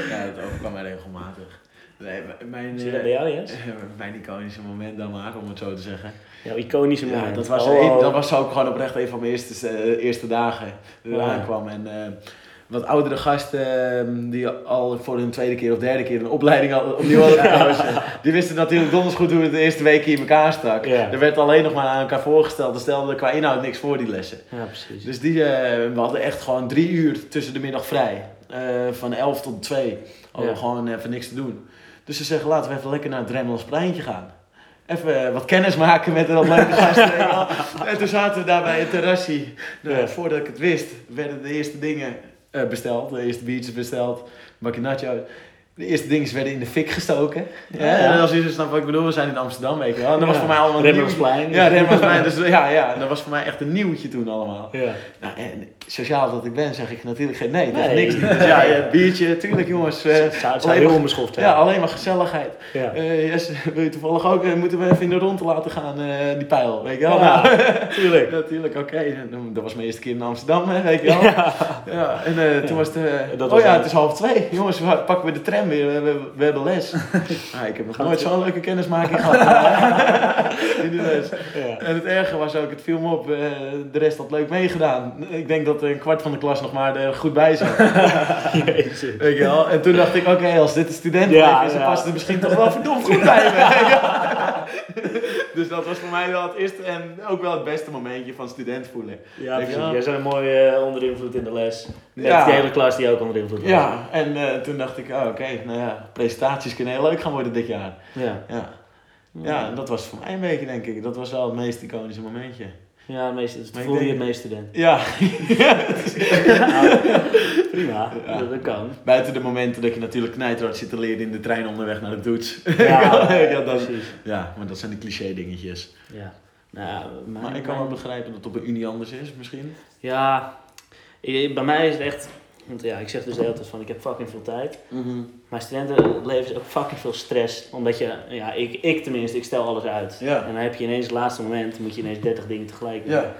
ja, dat overkwam mij regelmatig. Nee, mijn, Zie je dat eh, bij jou, Jens? mijn iconische moment dan maar, om het zo te zeggen. Jouw iconische Ja, moment. dat was, Oh, een- dat was ook gewoon oprecht een van mijn eerste, eh, eerste dagen die Ja. eraan kwam. En eh, wat oudere gasten eh, die al voor hun tweede keer of derde keer een opleiding hadden, opnieuw hadden gekozen. Die wisten natuurlijk donders goed hoe het de eerste week in elkaar stak. Ja. Er werd alleen nog maar aan elkaar voorgesteld. Er stelde qua inhoud niks voor die lessen. Ja, precies. Dus die, eh, we hadden echt gewoon drie uur tussen de middag vrij. Eh, van 11 tot 2. Hadden we Ja. gewoon even niks te doen. Dus ze zeggen, laten we even lekker naar het Remmelspleintje gaan. Even eh, wat kennis maken met een leuke gasten. en toen zaten we daar bij een terrasje. Nou. Voordat ik het wist, werden de eerste dingen eh, besteld. De eerste biertjes besteld. Een bakje nacho. De eerste dingen werden in de fik gestoken. Ja. En als je snapt wat ik bedoel, we zijn in Amsterdam, weet je wel. En dat was voor mij allemaal nieuw. Remmelsplein. Ja, Remmelsplein. Dus ja, ja, dat was voor mij echt een nieuwtje toen allemaal. Ja. Nou, en sociaal dat ik ben, zeg ik natuurlijk geen nee. Nee. Niks niet. Dus ja, ja, biertje, tuurlijk jongens. Het zou, alleen heel maar- onbeschoft ja, alleen maar gezelligheid. Ja. Eh yes, wil je toevallig ook, eh, moeten we even in de rond laten gaan, die pijl, weet je wel? Ja, Nou, tuurlijk. natuurlijk, oké. En Dat was mijn eerste keer in Amsterdam, hè, weet je wel? Ja. en eh, toen Ja. was het, oh was ja, het. is half twee. Jongens, we pakken we de tram weer, we, we, we hebben les. Ah, ik heb nog nooit zo'n leuke kennismaking gehad in de les. Ja. En het erge was ook, het viel me op, de rest had leuk meegedaan. Ik denk dat een kwart van de klas nog maar er goed bij zat. Jezus. Weet je wel? En toen dacht ik, oké, als dit een student Ja, is, dan ja. past het misschien toch wel verdomd goed bij me. dus dat was voor mij wel het eerste en ook wel het beste momentje van student voelen. Ja, je precies. Jij bent mooi eh, onder invloed in de les. Met Ja. die hele klas die ook onder invloed was. Ja, en eh, toen dacht ik, oh, oké, nou ja, presentaties kunnen heel leuk gaan worden dit jaar. Ja. Ja. ja, en dat was voor mij een beetje, denk ik. Dat was wel het meest iconische momentje. Ja, het ik voelde je het meest student. Ja, Nou, prima, Ja. dat, dat kan. buiten de momenten dat je natuurlijk knijterhard zit te leren in de trein onderweg naar de toets. Ja, Ja, dat- precies. Ja, maar dat zijn die cliché dingetjes. Ja. Nou, mijn- Maar ik kan wel begrijpen dat het op een unie anders is, misschien. Ja, bij mij is het echt... Want ja, ik zeg dus de hele tijd van, ik heb fucking veel tijd. Maar studentenleven is ook fucking veel stress. Omdat je, ja, ik, ik tenminste, ik stel alles uit. En dan heb je ineens het laatste moment, moet je ineens 30 dingen tegelijk doen. Ja.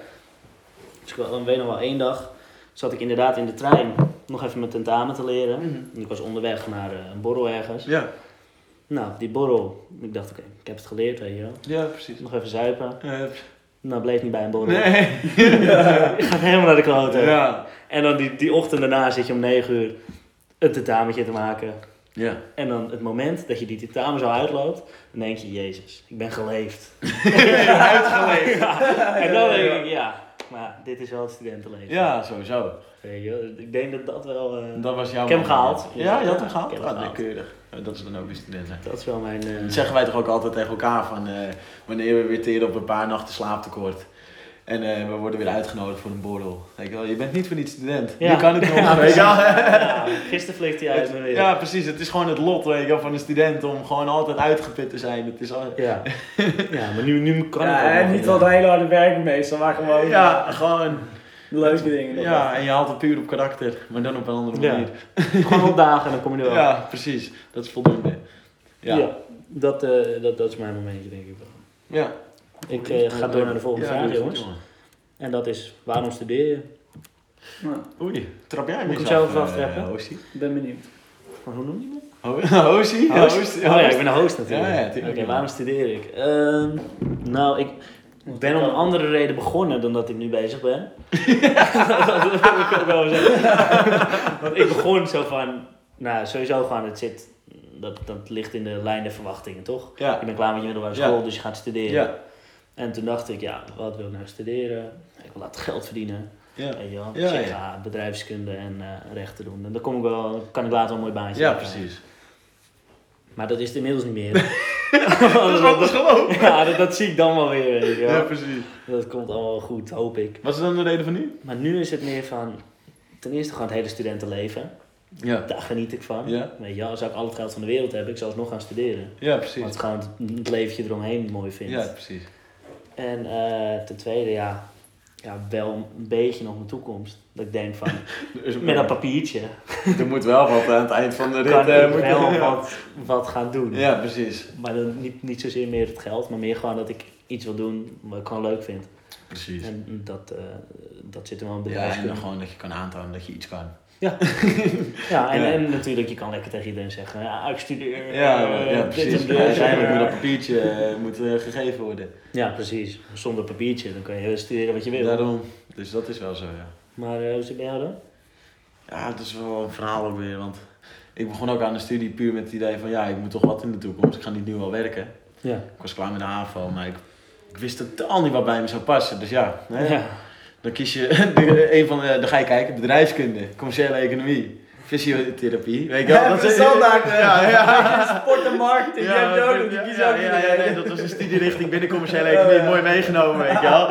Dus ik wel- weet nog wel, één dag zat ik inderdaad in de trein nog even mijn tentamen te leren. Mhm. Ik was onderweg naar eh, een borrel ergens. Ja, Nou, die borrel, ik dacht oké, ik heb het geleerd, weet je wel. ja precies. Nog even zuipen. Nou, bleef niet bij een borrel. nee. Ik ga helemaal naar de kloten. Ja. En dan die, die ochtend daarna zit je om 9 uur een tentametje te maken. Ja. En dan het moment dat je die tentamen zo uitloopt, dan denk je, jezus, ik ben geleefd. Uitgeleefd. Ja. En dan denk ik, ja, maar dit is wel het studentenleven. Ja, sowieso. Weet je, wel. ik denk dat dat wel, eh, Dat was jouw Ik heb hem gehaald. Ja, je had hem Ja, gehaald? ik heb hem Ah, gehaald. keurig. Ja, Dat is dan ook weer studenten. dat is wel mijn... eh, Dat zeggen wij toch ook altijd tegen elkaar van eh, wanneer we weer teren op een paar nachten slaaptekort. En eh, we worden weer uitgenodigd voor een borrel. Je, wel, je bent niet voor niets student. Ja. Je kan het nog. Ja, weet gisteren vliegt hij uit weer. Ja, precies. Het is gewoon het lot weet je, wel, van een student om gewoon altijd uitgeput te zijn. Het is al... Ja. ja, maar nu, nu kan ook en niet wat hele harde werk meestal, maar gewoon Ja, gewoon. leuke dingen. Ja, en je haalt het puur op karakter, maar dan op een andere Ja. manier. Gewoon opdagen en dan kom je er wel. Ja, precies. Dat is voldoende. Ja. Ja. Dat, eh, dat, dat is mijn momentje, denk ik wel. Ja. Ik eh, ga door naar de volgende Ja, vraag, jongens. goed. En dat is, waarom studeer je? Nou, Oei, trap jij Moet ik hem af, zelf eh, aftrappen? Ik ben benieuwd. Maar hoe noem je me? Ho- Hostie? Ja, Host? Oh ja, ik ben een host natuurlijk. Ja, ja. Oké, waarom studeer ik? Ehm, nou, ik ben om een andere reden begonnen dan dat ik nu bezig ben. dat wil ik ook wel zeggen. Want ik begon zo van, nou sowieso gewoon, het zit, dat, dat ligt in de lijn der verwachtingen, toch? Ja. Je bent klaar met je middelbare Ja. school, dus je gaat studeren. En toen dacht ik, ja, wat wil ik nou studeren? Ik wil laten geld verdienen. Ja, Weet je wel? Ja, dus ik ja. ga bedrijfskunde en eh, rechten doen. En dan kom ik wel, kan ik later een mooi baantje ja precies. Maar dat is het inmiddels niet meer. Dat is is gewoon. ja, dat, dat zie ik dan wel weer. Weet je wel. Ja, precies. Dat komt allemaal goed, hoop ik. Wat is dan de reden van nu? Maar nu is het meer van, ten eerste gewoon het hele studentenleven. Ja. Daar geniet ik van. Ja. Weet je zou ik al het geld van de wereld hebben, ik zou nog gaan studeren. Ja, precies. Want ik gewoon het, het leventje eromheen mooi vind. Ja, precies. En eh, ten tweede, ja, ja, wel een beetje nog mijn toekomst. Dat ik denk van, Dus met dat papiertje er moet wel wat aan het eind van de rit. kan eh, moet- wel ja. wat, wat gaan doen. Ja, precies. Maar dan niet, niet zozeer meer het geld, maar meer gewoon dat ik iets wil doen wat ik gewoon leuk vind. Precies. En dat, eh, dat zit er wel in Ja, en dan gewoon dat je kan aantonen dat je iets kan. Ja, en, Ja. en natuurlijk, je kan lekker tegen iedereen zeggen, ja, ik studeer. Ja, eh, ja dit precies. en dit. Uiteindelijk moet dat papiertje eh, moet, eh, gegeven worden. Ja, precies. Zonder papiertje, dan kan je studeren wat je wil. Daarom. Dus dat is wel zo, ja. Maar eh, hoe zit het bij jou dan? Ja, het is wel een verhaal ook weer. Want ik begon ook aan de studie puur met het idee van... Ja, ik moet toch wat in de toekomst. Ik ga niet nu al werken. Ja. Ik was klaar met de HAVO, maar ik, ik wist totaal niet wat bij me zou passen. Dus ja, hè, Ja. Dan kies je de, een van de... Dan ga je kijken, bedrijfskunde, commerciële economie, fysiotherapie. Weet je wel? Ja, dat is standaard. Ja, ja. Sport en marketing, heb je ook die kies ja, ook ja, ja, nee, dat was een studierichting binnen commerciële economie, mooi meegenomen, weet je wel.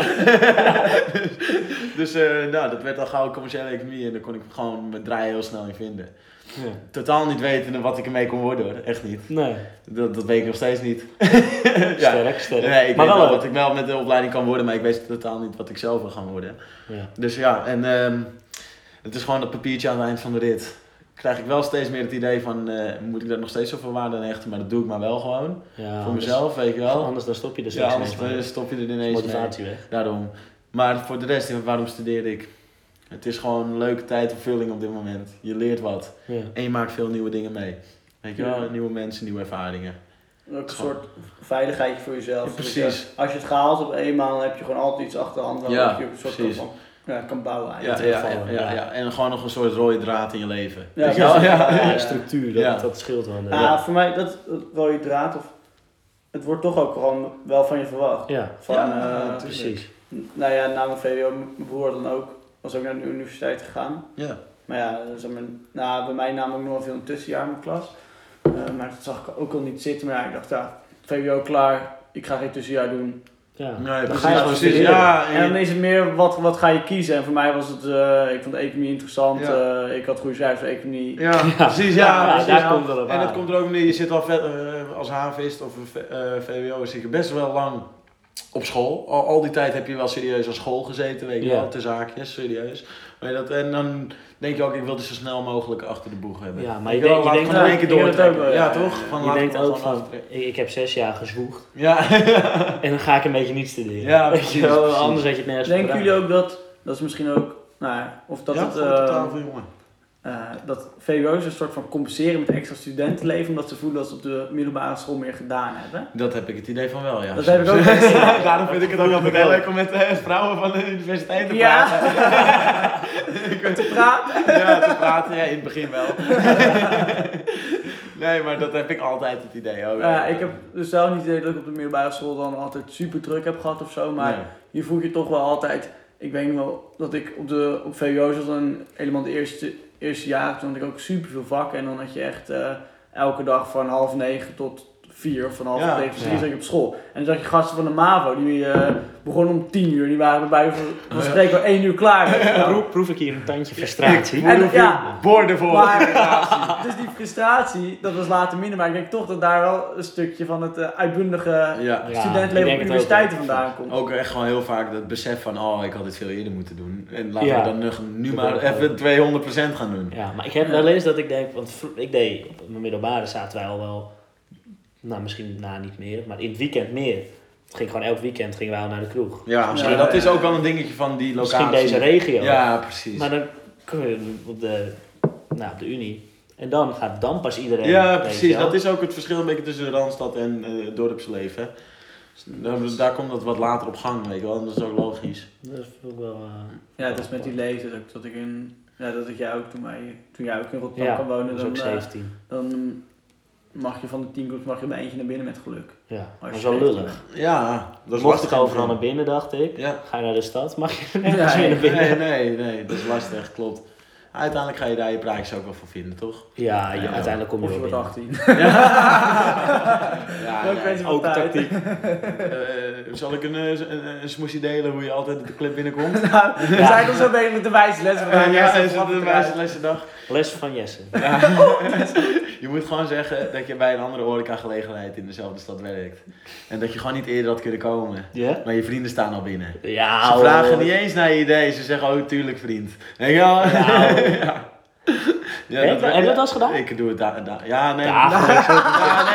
dus eh, nou, dat werd al gauw commerciële economie en daar kon ik gewoon mijn draai heel snel in vinden. Ja. Totaal niet wetende wat ik ermee kon worden hoor, echt niet. Nee, Dat, dat weet ik nog steeds niet. sterk, sterk. Nee, ik maar weet wel wat ik wel met de opleiding kan worden, maar ik weet totaal niet wat ik zelf wil gaan worden. Ja. Dus ja, en ehm, het is gewoon dat papiertje aan het eind van de rit. Krijg ik wel steeds meer het idee van, eh, moet ik daar nog steeds zoveel waarde aan hechten, maar dat doe ik maar wel gewoon. Ja, voor anders- mezelf, weet je wel. Anders dan stop je er ja, straks anders mee. stop je er ineens mee. motivatie weg. Daarom. Maar voor de rest, waarom studeer ik? Het is gewoon een leuke tijd of vulling op dit moment. Je leert wat. Ja. En je maakt veel nieuwe dingen mee. Weet je wel, Ja. nieuwe mensen, nieuwe ervaringen. Ook een soort veiligheidje voor jezelf. Ja, precies. als je het gehaald hebt eenmaal, dan heb je gewoon altijd iets achter de hand Ja, waarop je op een soort precies. van ja, kan bouwen Ja, ja, ja. En gewoon nog een soort rode draad in je leven. Ja, je wel? ja, Ja, Ja. structuur, dat, Ja. dat scheelt wel. Ja, Ja. voor mij, dat, rode draad, of, het wordt toch ook gewoon wel van je verwacht. ja, Van, Ja, eh, precies. nou ja, na mijn VWO, mijn broer dan ook, was ook naar de universiteit gegaan. Ja. Maar ja, zeg maar, nou, bij mij namelijk nog wel veel een tussenjaar in mijn klas. Eh, maar dat zag ik ook al niet zitten. Maar ja, ik dacht, ja, VWO klaar, ik ga geen tussenjaar doen. Ja. Nee, Dan precies, ga je gewoon precies. studeren. Ja, En dan is het meer, wat, wat ga je kiezen? En voor mij was het, eh, ik vond de economie interessant. Ja. eh, ik had goede cijfers voor economie. Ja, precies. Ja, Ja, precies. daar komt op En dat komt er ook neer, je zit al vet, eh, als havist of eh, VWO zit je best wel lang op school. Al, al die tijd heb je wel serieus aan school gezeten, weet je Ja. wel, te zaakjes, serieus. Weet je dat, en dan denk je ook, ik wil het zo snel mogelijk achter de boeg hebben. Ja, maar Weet je wel, denkt- je laat denkt- gewoon één keer Ja, ik denk doortrekken. Ja, ja. toch? Van, je denkt ook van, ik, ik heb zes jaar gezwoegd Ja, en dan ga ik een beetje niet studeren. Ja, Weet precies, je wel, precies. Anders had je het nergens Denken voor jullie ook dat, dat is misschien ook, nou ja, of dat ja, het, eh, totaal veel jongen. Eh, dat VWO's een soort van compenseren met extra studentenleven, omdat ze voelen dat ze op de middelbare school meer gedaan hebben. Dat heb ik het idee van wel, ja. Dat heb ik ook. Ja, daarom vind ik het ook altijd heel leuk om met eh, vrouwen van de universiteit te Ja. praten. Je kunt te praten. Ja, te praten, ja, in het begin wel. nee, maar dat heb ik altijd het idee. Oh, Ja, ik heb dus zelf niet het idee dat ik op de middelbare school dan altijd super druk heb gehad of zo, maar Nee. je voelt je toch wel altijd. Ik weet nog wel dat ik op, de, op VWO zat dan helemaal de eerste, eerste jaar. Toen had ik ook super veel vakken. En dan had je echt eh, elke dag van half negen tot vier of van half Ja, negen tot vier ja. op school. En dan zag je gasten van de MAVO, die eh, begonnen om tien uur. Die waren bij van spreken al één uur klaar. wel. Proef, proef ik hier een tandje frustratie. En, ja, Boordevol. maar, dus die frustratie, dat was later minder. Maar ik denk toch dat daar wel een stukje van het eh, uitbundige Ja. Ja, denk op universiteiten vandaan komt. Ook echt gewoon heel vaak dat besef van, oh, ik had dit veel eerder moeten doen. En laten Ja. we dan nu maar even 200% gaan doen. Ja, maar ik heb wel eens dat ik denk, want ik deed op mijn middelbare zaten wij al wel, nou misschien na niet meer, maar in het weekend meer. Het ging gewoon elk weekend gingen wij al naar de kroeg. Ja, misschien. Ja, dat ja, is ook wel een dingetje van die locatie. Misschien deze regio. Ja, precies. Maar dan kom je op de, nou, op de Unie. En dan gaat dan pas iedereen. Ja, precies. Dat is ook het verschil een beetje tussen Randstad en eh het dorpsleven. Dus Daar, daar komt dat wat later op gang, weet je wel. Dat is ook logisch. Dat is ook wel. eh, Ja, dat is met die leeftijd ook dat ik in, ja, dat ik jij ook toen wij, toen jij ook in Rotterdam ja, kan wonen, dat is ook dan, eh, 17. dan mag je van de tien groeps mag je bij eentje naar binnen met geluk. Ja, je zo weet. lullig. Ja, dat is Mocht lastig ik overal naar binnen, dacht ik. Ja. Ga je naar de stad, mag je Nee, meer naar binnen. Nee, nee, nee, dat is lastig, klopt. Uiteindelijk ga je daar je praatjes ook wel voor vinden, toch? Ja, je, Ja. uiteindelijk kom je Of je wel wordt binnen. 18. Ja, Dat je van ook tactiek. Eh, zal ik een, eh, een, een smoesje delen hoe je altijd de club binnenkomt? Nou, we zijn al zo bezig met de wijsles. Ja, vandaag. ja, is het een het eruit. wijslesendag? Les van Jesse. Ja. Je moet gewoon zeggen dat je bij een andere horecagelegenheid in dezelfde stad werkt. En dat je gewoon niet eerder had kunnen komen. Ja? Maar je vrienden staan al binnen. Ja, Ze vragen hoor. niet eens naar je idee, ze zeggen oh tuurlijk vriend. Wel? Ja. Ja, Heb je- heb je dat al eens gedaan? Ik doe het daar. Da ja, nee. Ja,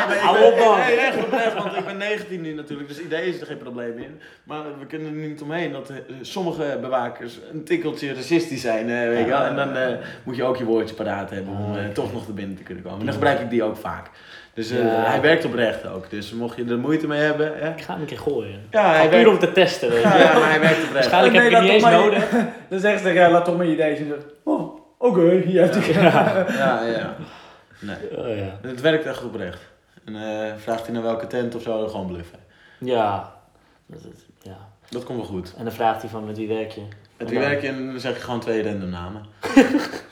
nee, maar ik ben-. Nee, echt oprecht, want ik ben 19 nu natuurlijk, dus idee is er geen probleem in. Maar we kunnen er niet omheen dat eh, sommige bewakers een tikkeltje racistisch zijn, eh, weet je wel. En dan eh, moet je ook je woordje paraat hebben om eh, toch nog naar binnen te kunnen komen. En dan gebruik ik die ook vaak. Dus eh, Ja. hij werkt oprecht ook, dus mocht je er moeite mee hebben. Hè? Ik ga hem een keer gooien. Ja, hij werkt, om te testen. weet je. ja, maar hij werkt oprecht. Waarschijnlijk Nee, heb je het niet eens nodig. Dan zeggen ze tegen jou, laat toch maar je idee zien. Oh, oké, heb je Ja, ja. Nee. Oh, ja. Het werkt echt oprecht. En eh, vraagt hij naar welke tent of zo, dan gewoon bluffen. Ja. Dat, dat- ja. Dat komt wel goed. En dan vraagt hij van met wie werk je? Dan- werk je en dan zeg je gewoon twee random namen.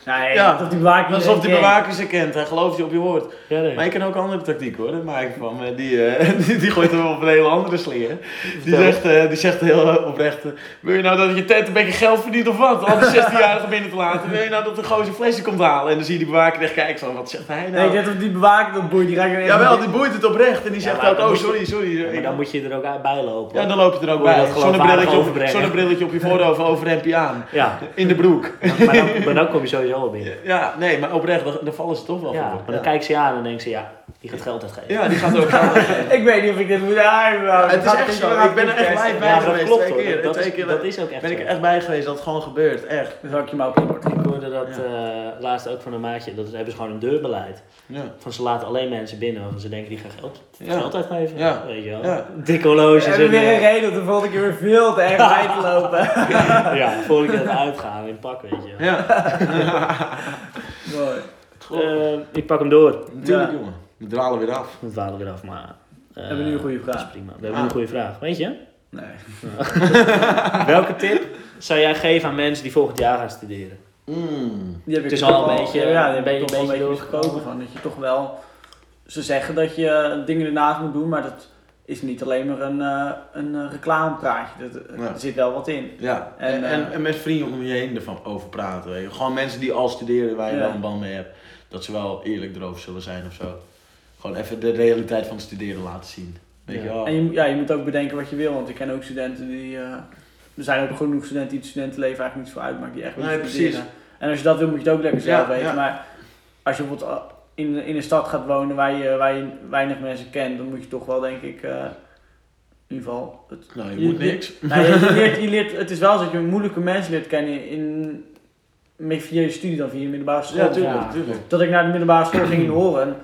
Nee, Ja. dat die bewaking Alsof die bewaker ze kent, hij gelooft je op je woord. Ja, nee. Maar ik ken ook een andere tactiek hoor, daar maak ik van. Eh, Die, eh, die, die gooit hem op een hele andere slinger. Die zegt, eh, die zegt heel oprecht, wil je nou dat je tent een beetje geld verdient of wat? Al die 16-jarigen binnen te laten. Wil je nou dat de gozer flesje komt halen? En dan zie je die bewaker echt kijken van, wat zegt hij Nee, nou? ik denk dat die bewaking, dat boeit, die raakt er Jawel, die boeit het oprecht en die zegt ook, oh je- sorry, sorry. Ja, maar dan moet je er ook uit bij lopen. Ja, dan loop je er ook je bij. dat Zonnebrilletje op, overbrengen. zonnebrilletje op je voorhoofd, overhemdje aan. Ja, In de broek. maar dan, maar dan kom je sowieso al binnen. Ja, nee, maar oprecht, daar vallen ze toch wel Ja, voor. maar dan kijken ze je aan en denken ze, ja, die gaat geld uitgeven. Ja, die gaat ook geld uitgeven. Ik weet niet of ik dit moet aanhouden. Ja, het is echt zo. Ik ben er echt blij bij Ja, geweest. klopt twee keer. Dat, twee is, keer dat is ook echt ben ik zo. echt bij geweest dat het gewoon gebeurt. Echt. Dan zal ik je maar op. Ik hoorde dat eh, laatst ook van een maatje, dat hebben ze gewoon een deurbeleid. Ja. Van ze laten alleen mensen binnen waarvan ze denken die gaan geld, Ja. geld uitgeven. Ja. Weet je wel. Ja. Dikke horloges. We hebben en, weer een reden om de volgende keer weer veel te erg bij te lopen. ja, voordat je dat uitgaan in pak, weet je wel. Ja. Mooi. Eh, ik pak hem door. Natuurlijk Ja. jongen. We dwalen weer af. We dwalen weer af, maar... eh, Hebben we nu een goede vraag? Dat is prima. We hebben nu Ah. een goede vraag. Weet je? Nee. Welke tip zou jij geven aan mensen die volgend jaar gaan studeren? Mm. Die heb Het ik is toch al een wel- beetje- Ja, die een heb beetje- een beetje doorgekomen. van. Dat je toch wel... Ze zeggen dat je eh, dingen ernaast moet doen, maar dat is niet alleen maar een, eh, een eh, reclamepraatje. Ja. Er zit wel wat in. Ja, en, En, en, eh, en met vrienden om je heen ervan over praten. Weet je. Gewoon mensen die al studeren waar je Ja. wel een band mee hebt. Dat ze wel eerlijk erover zullen zijn of zo. Gewoon even de realiteit van het studeren laten zien. Weet Ja. je? En je, ja, je moet ook bedenken wat je wil, want ik ken ook studenten die... eh, er zijn ook genoeg studenten die het studentenleven eigenlijk niet zo uitmaakt, die echt willen Nee, studeren. precies. En als je dat wil, moet je het ook lekker zelf Ja, weten. ja. Maar als je bijvoorbeeld eh, in, in een stad gaat wonen waar je, waar je weinig mensen kent, dan moet je toch wel, denk ik, eh, in ieder geval... Het, Nou, je, moet niks. Nou, je, je leert, je leert, het is wel zo dat je moeilijke mensen leert kennen in, via je studie dan, via je middelbare school. Ja, tuurlijk, Ja. tuurlijk. Dat ik naar de middelbare school ging in Horen,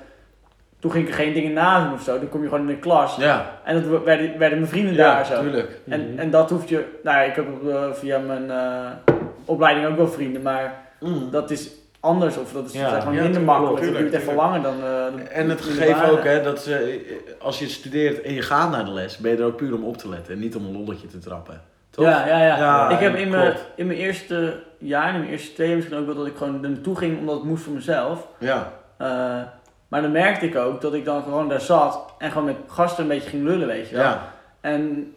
toen ging ik er geen dingen nadoen of zo. Dan kom je gewoon in de klas. Ja, En dat werden, werden mijn vrienden ja daar zo. tuurlijk. En, Mhm. en dat hoef je, nou ja, ik heb eh, via mijn eh, opleiding ook wel vrienden, maar Mm. dat is anders of dat is Ja, zeg maar minder tuurlijk, makkelijk. Dat tuurlijk, duurt even langer dan. eh, de- En het gegeven ook, hè, dat ze, als je studeert en je gaat naar de les, ben je er ook puur om op te letten en niet om een lolletje te trappen. Toch? Ja, ja, ja. Ja, ik heb in mijn, in mijn eerste jaar, in mijn eerste twee jaar misschien ook wel dat ik gewoon er naartoe ging omdat het moest voor mezelf. Ja, Eh, maar dan merkte ik ook dat ik dan gewoon daar zat en gewoon met gasten een beetje ging lullen, weet je wel. ja. En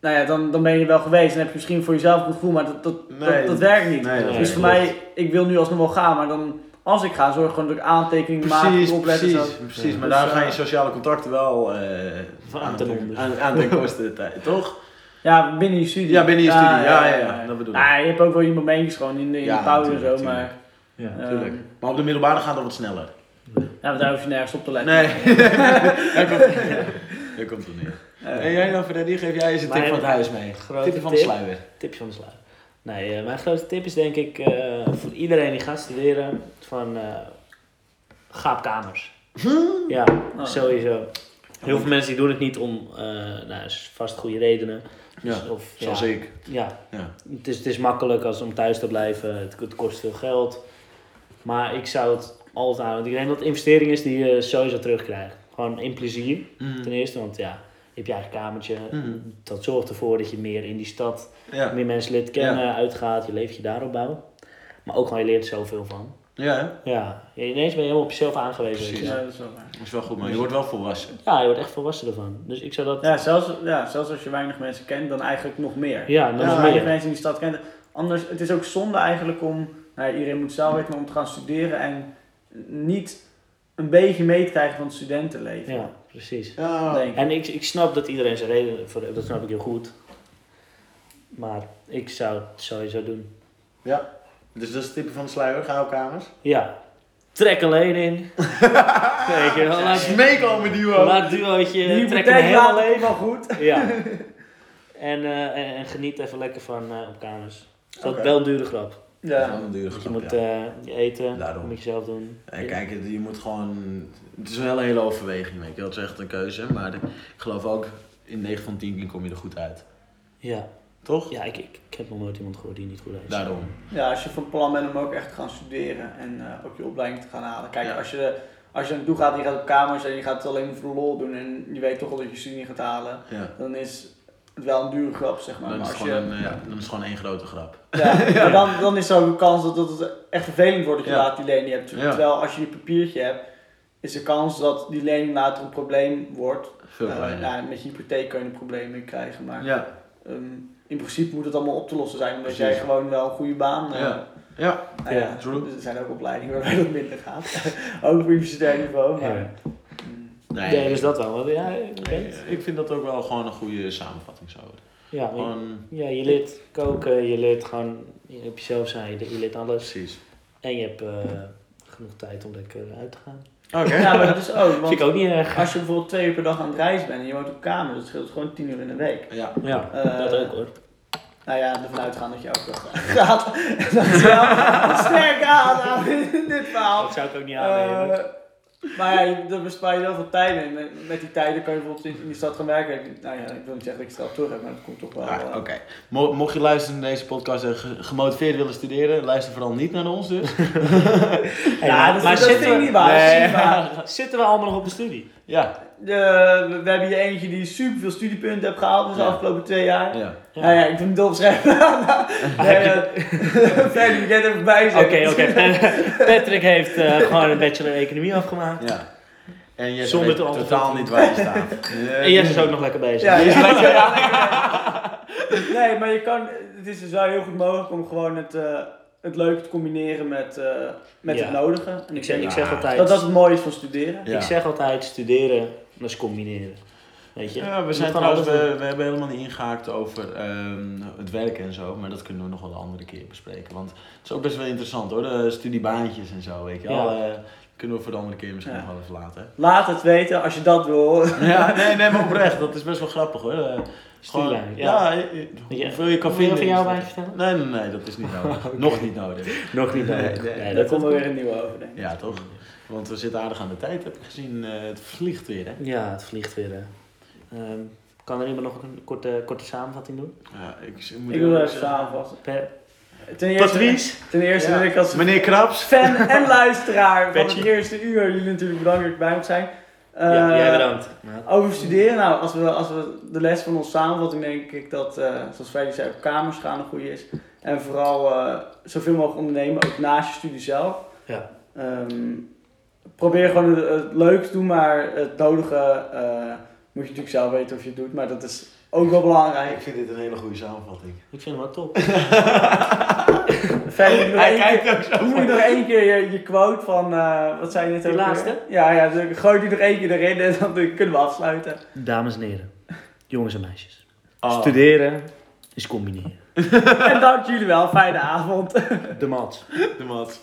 nou ja, dan, dan ben je er wel geweest en heb je misschien voor jezelf een goed gevoel, maar dat, dat, Nee, dat, dat werkt niet. Nee, dat dus voor mij, ik wil nu alsnog wel gaan, maar dan als ik ga, zorg gewoon dat ik aantekeningen maak, Precies, erop let en precies, zo. precies. Maar Dus, daar eh, gaan je sociale contacten wel eh, Van aan, ten onder. aan, aan ten koste de tijd, toch? Ja, binnen je studie. Ja, binnen je studie. Ja, ja, ja. Dat bedoel ik. Nou, je hebt ook wel je momentjes gewoon in de, in Ja, de pauze en tuurlijk, zo, maar... tuurlijk. Ja. ehm, Tuurlijk. Maar op de middelbare gaat het wat sneller. Ja, maar daar hoef je nergens op te letten. Nee. Daar komt, neer. Eh, En jij dan, Freddy, geef jij eens een tip van het huis mee. grote Tipje van de tip? sluier. Tipje van de sluier. Nee, eh, mijn grootste tip is denk ik eh, voor iedereen die gaat studeren van eh ga op kamers. Ja, Oh. sowieso. Heel veel mensen die doen het niet om eh nou, is vast goede redenen. Ja, of, zoals ja, ik. Ja, Ja. het is, het is makkelijk als om thuis te blijven. Het, het kost veel geld. Maar ik zou het altijd aan. Want ik denk dat het investering is die je sowieso terugkrijgt. Gewoon in plezier, Mhm. ten eerste. Want ja, je hebt je eigen kamertje. Mhm. Dat zorgt ervoor dat je meer in die stad, Ja. meer mensen leert kennen, uitgaat, je leventje daarop bouwt. Maar ook gewoon, je leert er zoveel van. Ja, hè? Ja, ineens ben je helemaal op jezelf aangewezen. Precies. Ja, dat is wel waar. Dat is wel goed, maar je wordt wel volwassen. Ja, je wordt echt volwassen ervan. Dus ik zou dat... Ja, zelfs, ja, zelfs als je weinig mensen kent, dan eigenlijk nog meer. Ja, dan Als nog je weinig meer. mensen in die stad kent. Anders, het is ook zonde eigenlijk om, nou iedereen moet zelf weten, maar om te gaan studeren en niet een beetje mee te krijgen van het studentenleven. Ja, precies. Ja. Denk ik. En ik, ik snap dat iedereen zijn reden voor heeft, dat snap ik heel goed. Maar ik zou het sowieso doen. Dus dat is het type van de sluier, gauwkamers. Ja, trek een lening. Weet je wel, laat, Smeekomen duo. laat duootje, Die trek een helemaal leeg. wel goed. Ja. En, eh, en, en geniet even lekker van eh, op kamers. Dat wel een dure grap. Dat is Ja. je moet ja. eh, je eten, Daarom. moet je zelf doen. En kijk, je moet gewoon... Het is wel een hele overweging, weet je. Dat is echt een keuze. Maar ik geloof ook, in 9 van 10 keer kom je er goed uit. Ja, Toch? ja ik, ik, ik heb nog nooit iemand gehoord die niet goed heeft. Daarom. ja, als je van plan bent om ook echt te gaan studeren en eh, ook je opleiding te gaan halen. Kijk, Ja. als je, als je naartoe gaat en je gaat op kamers en je gaat het alleen voor de lol doen en je weet toch al dat je studie gaat halen, Ja. dan is wel een dure grap, zeg maar. Dan is, maar het als gewoon je, een, eh, ja, dan is het gewoon één grote grap. Ja, maar dan, dan is er ook een kans dat, dat het echt vervelend wordt dat je Ja. later die lening hebt. Ja. Terwijl als je je papiertje hebt, is de kans dat die lening later een probleem wordt. Veel Eh, ja, met je hypotheek kun je een probleem mee krijgen. Maar Ja. ehm, in principe moet het allemaal op te lossen zijn. Omdat Precies. jij gewoon wel een goede baan hebt. Ja. Ja. Nou ja, Ja, true. dus er zijn ook opleidingen waarbij dat minder gaat. ook op universitair niveau. Maar, Ja. Nee, Nee, dus dat wel. Want Ja, Nee, het. ik vind dat ook wel gewoon een goede samenvatting zo. Ja, Gewoon, ja, je leert koken, je leert gewoon op jezelf zijn, je, leert alles. precies. En je hebt eh, genoeg tijd om lekker uit te gaan. Oké. ja, maar dat is ook. Vind ik Want ook niet erg. als je bijvoorbeeld twee uur per dag aan het reizen bent en je woont op kamer, dat scheelt gewoon tien uur in de week. Ja. Ja, Eh, dat ook hoor. Nou ja, ervan uitgaan dat je ook nog gaat. Dat is wel een sterke aan in dit verhaal. Dat zou ik ook niet aannemen. Eh, maar ja, daar bespaar je heel veel tijd mee. Met, met die tijden kan je bijvoorbeeld in, in die stad gaan werken. Nou ja, ik wil niet zeggen dat ik het terug heb, maar dat komt toch wel. Eh, Oké. Mo- Mocht je luisteren naar deze podcast en ge- gemotiveerd willen studeren, luister vooral niet naar ons dus. Hey, ja, dat, dat zitten we- niet waar. dat is Nee. niet waar. Zitten we allemaal nog op de studie? Ja. De, we, we hebben hier eentje die super veel studiepunten heeft gehaald dus de afgelopen twee jaar. Ja. Nou ja, ik vind het opschrijven. nee, eh, Verder, ik er even bij Oké, oké. Pat- Patrick heeft eh, gewoon een bachelor economie afgemaakt. ja. En Jesse Zonder weet te antwoorden. totaal niet waar je staat. En Jess is ook nog lekker bezig. Ja, ja. Ja. Nee, maar je kan, het is dus wel heel goed mogelijk om gewoon het, eh, het leuke te combineren met, eh, met Ja. het nodige. En Ik zeg, ik Ja. zeg altijd, dat dat het mooie is van studeren. Ja. ik zeg altijd studeren, dat is combineren. Weet je? Ja, we, zijn trouwens, we, we hebben helemaal niet ingehaakt over ehm, het werken en zo, maar dat kunnen we nog wel een andere keer bespreken. Want het is ook best wel interessant hoor, de studiebaantjes en zo, weet je wel. Ja. Eh, kunnen we voor de andere keer misschien nog wel even laten. Laat het weten als je dat wil. Ja, nee, nee, maar oprecht, dat is best wel grappig hoor. Eh, Stuurlijn, gewoon- ja. ja. hoeveel je kan Wil je vinden. van is jou dat- baantje vertellen? Nee, nee, nee, dat is niet nodig. Nog niet nodig. Nog niet nodig. nee, Nee, Daar komt er weer een nieuwe over, denk ik. Ja, toch? Want we zitten aardig aan de tijd, heb ik gezien. Eh, het vliegt weer, hè? Ja, het vliegt weer. hè. Ehm, kan er iemand nog een korte, korte samenvatting doen? Ja, ik, moet Ik wil even samenvatten. Per, Ten eerste, Patrice? ten eerste Ja. ik als Meneer Kraps. fan en luisteraar van het eerste uur jullie natuurlijk ik bij moet zijn. ja, Eh, jij bedankt. Over studeren, nou, als we, als we de les van ons samenvatten, denk ik dat, eh, zoals Freddy zei, op kamers gaan een goede is. En vooral eh, zoveel mogelijk ondernemen, ook naast je studie zelf. Ja. Ehm, probeer gewoon het, het leuk te doen, maar het nodige eh, moet je natuurlijk zelf weten of je het doet. Maar dat is ook wel belangrijk. Ik vind dit een hele goede samenvatting. Ik vind hem wel top. Verder moet Hij één keer- kijkt ook zo moet ik nog één keer je, je quote van, eh, wat zei je net ook weer? laatste? Ja, ja, dus gooi die nog één keer erin en dan kunnen we afsluiten. Dames en heren, jongens en meisjes. Oh. Studeren is combineren. en dank jullie wel, fijne avond. De mat. De mat.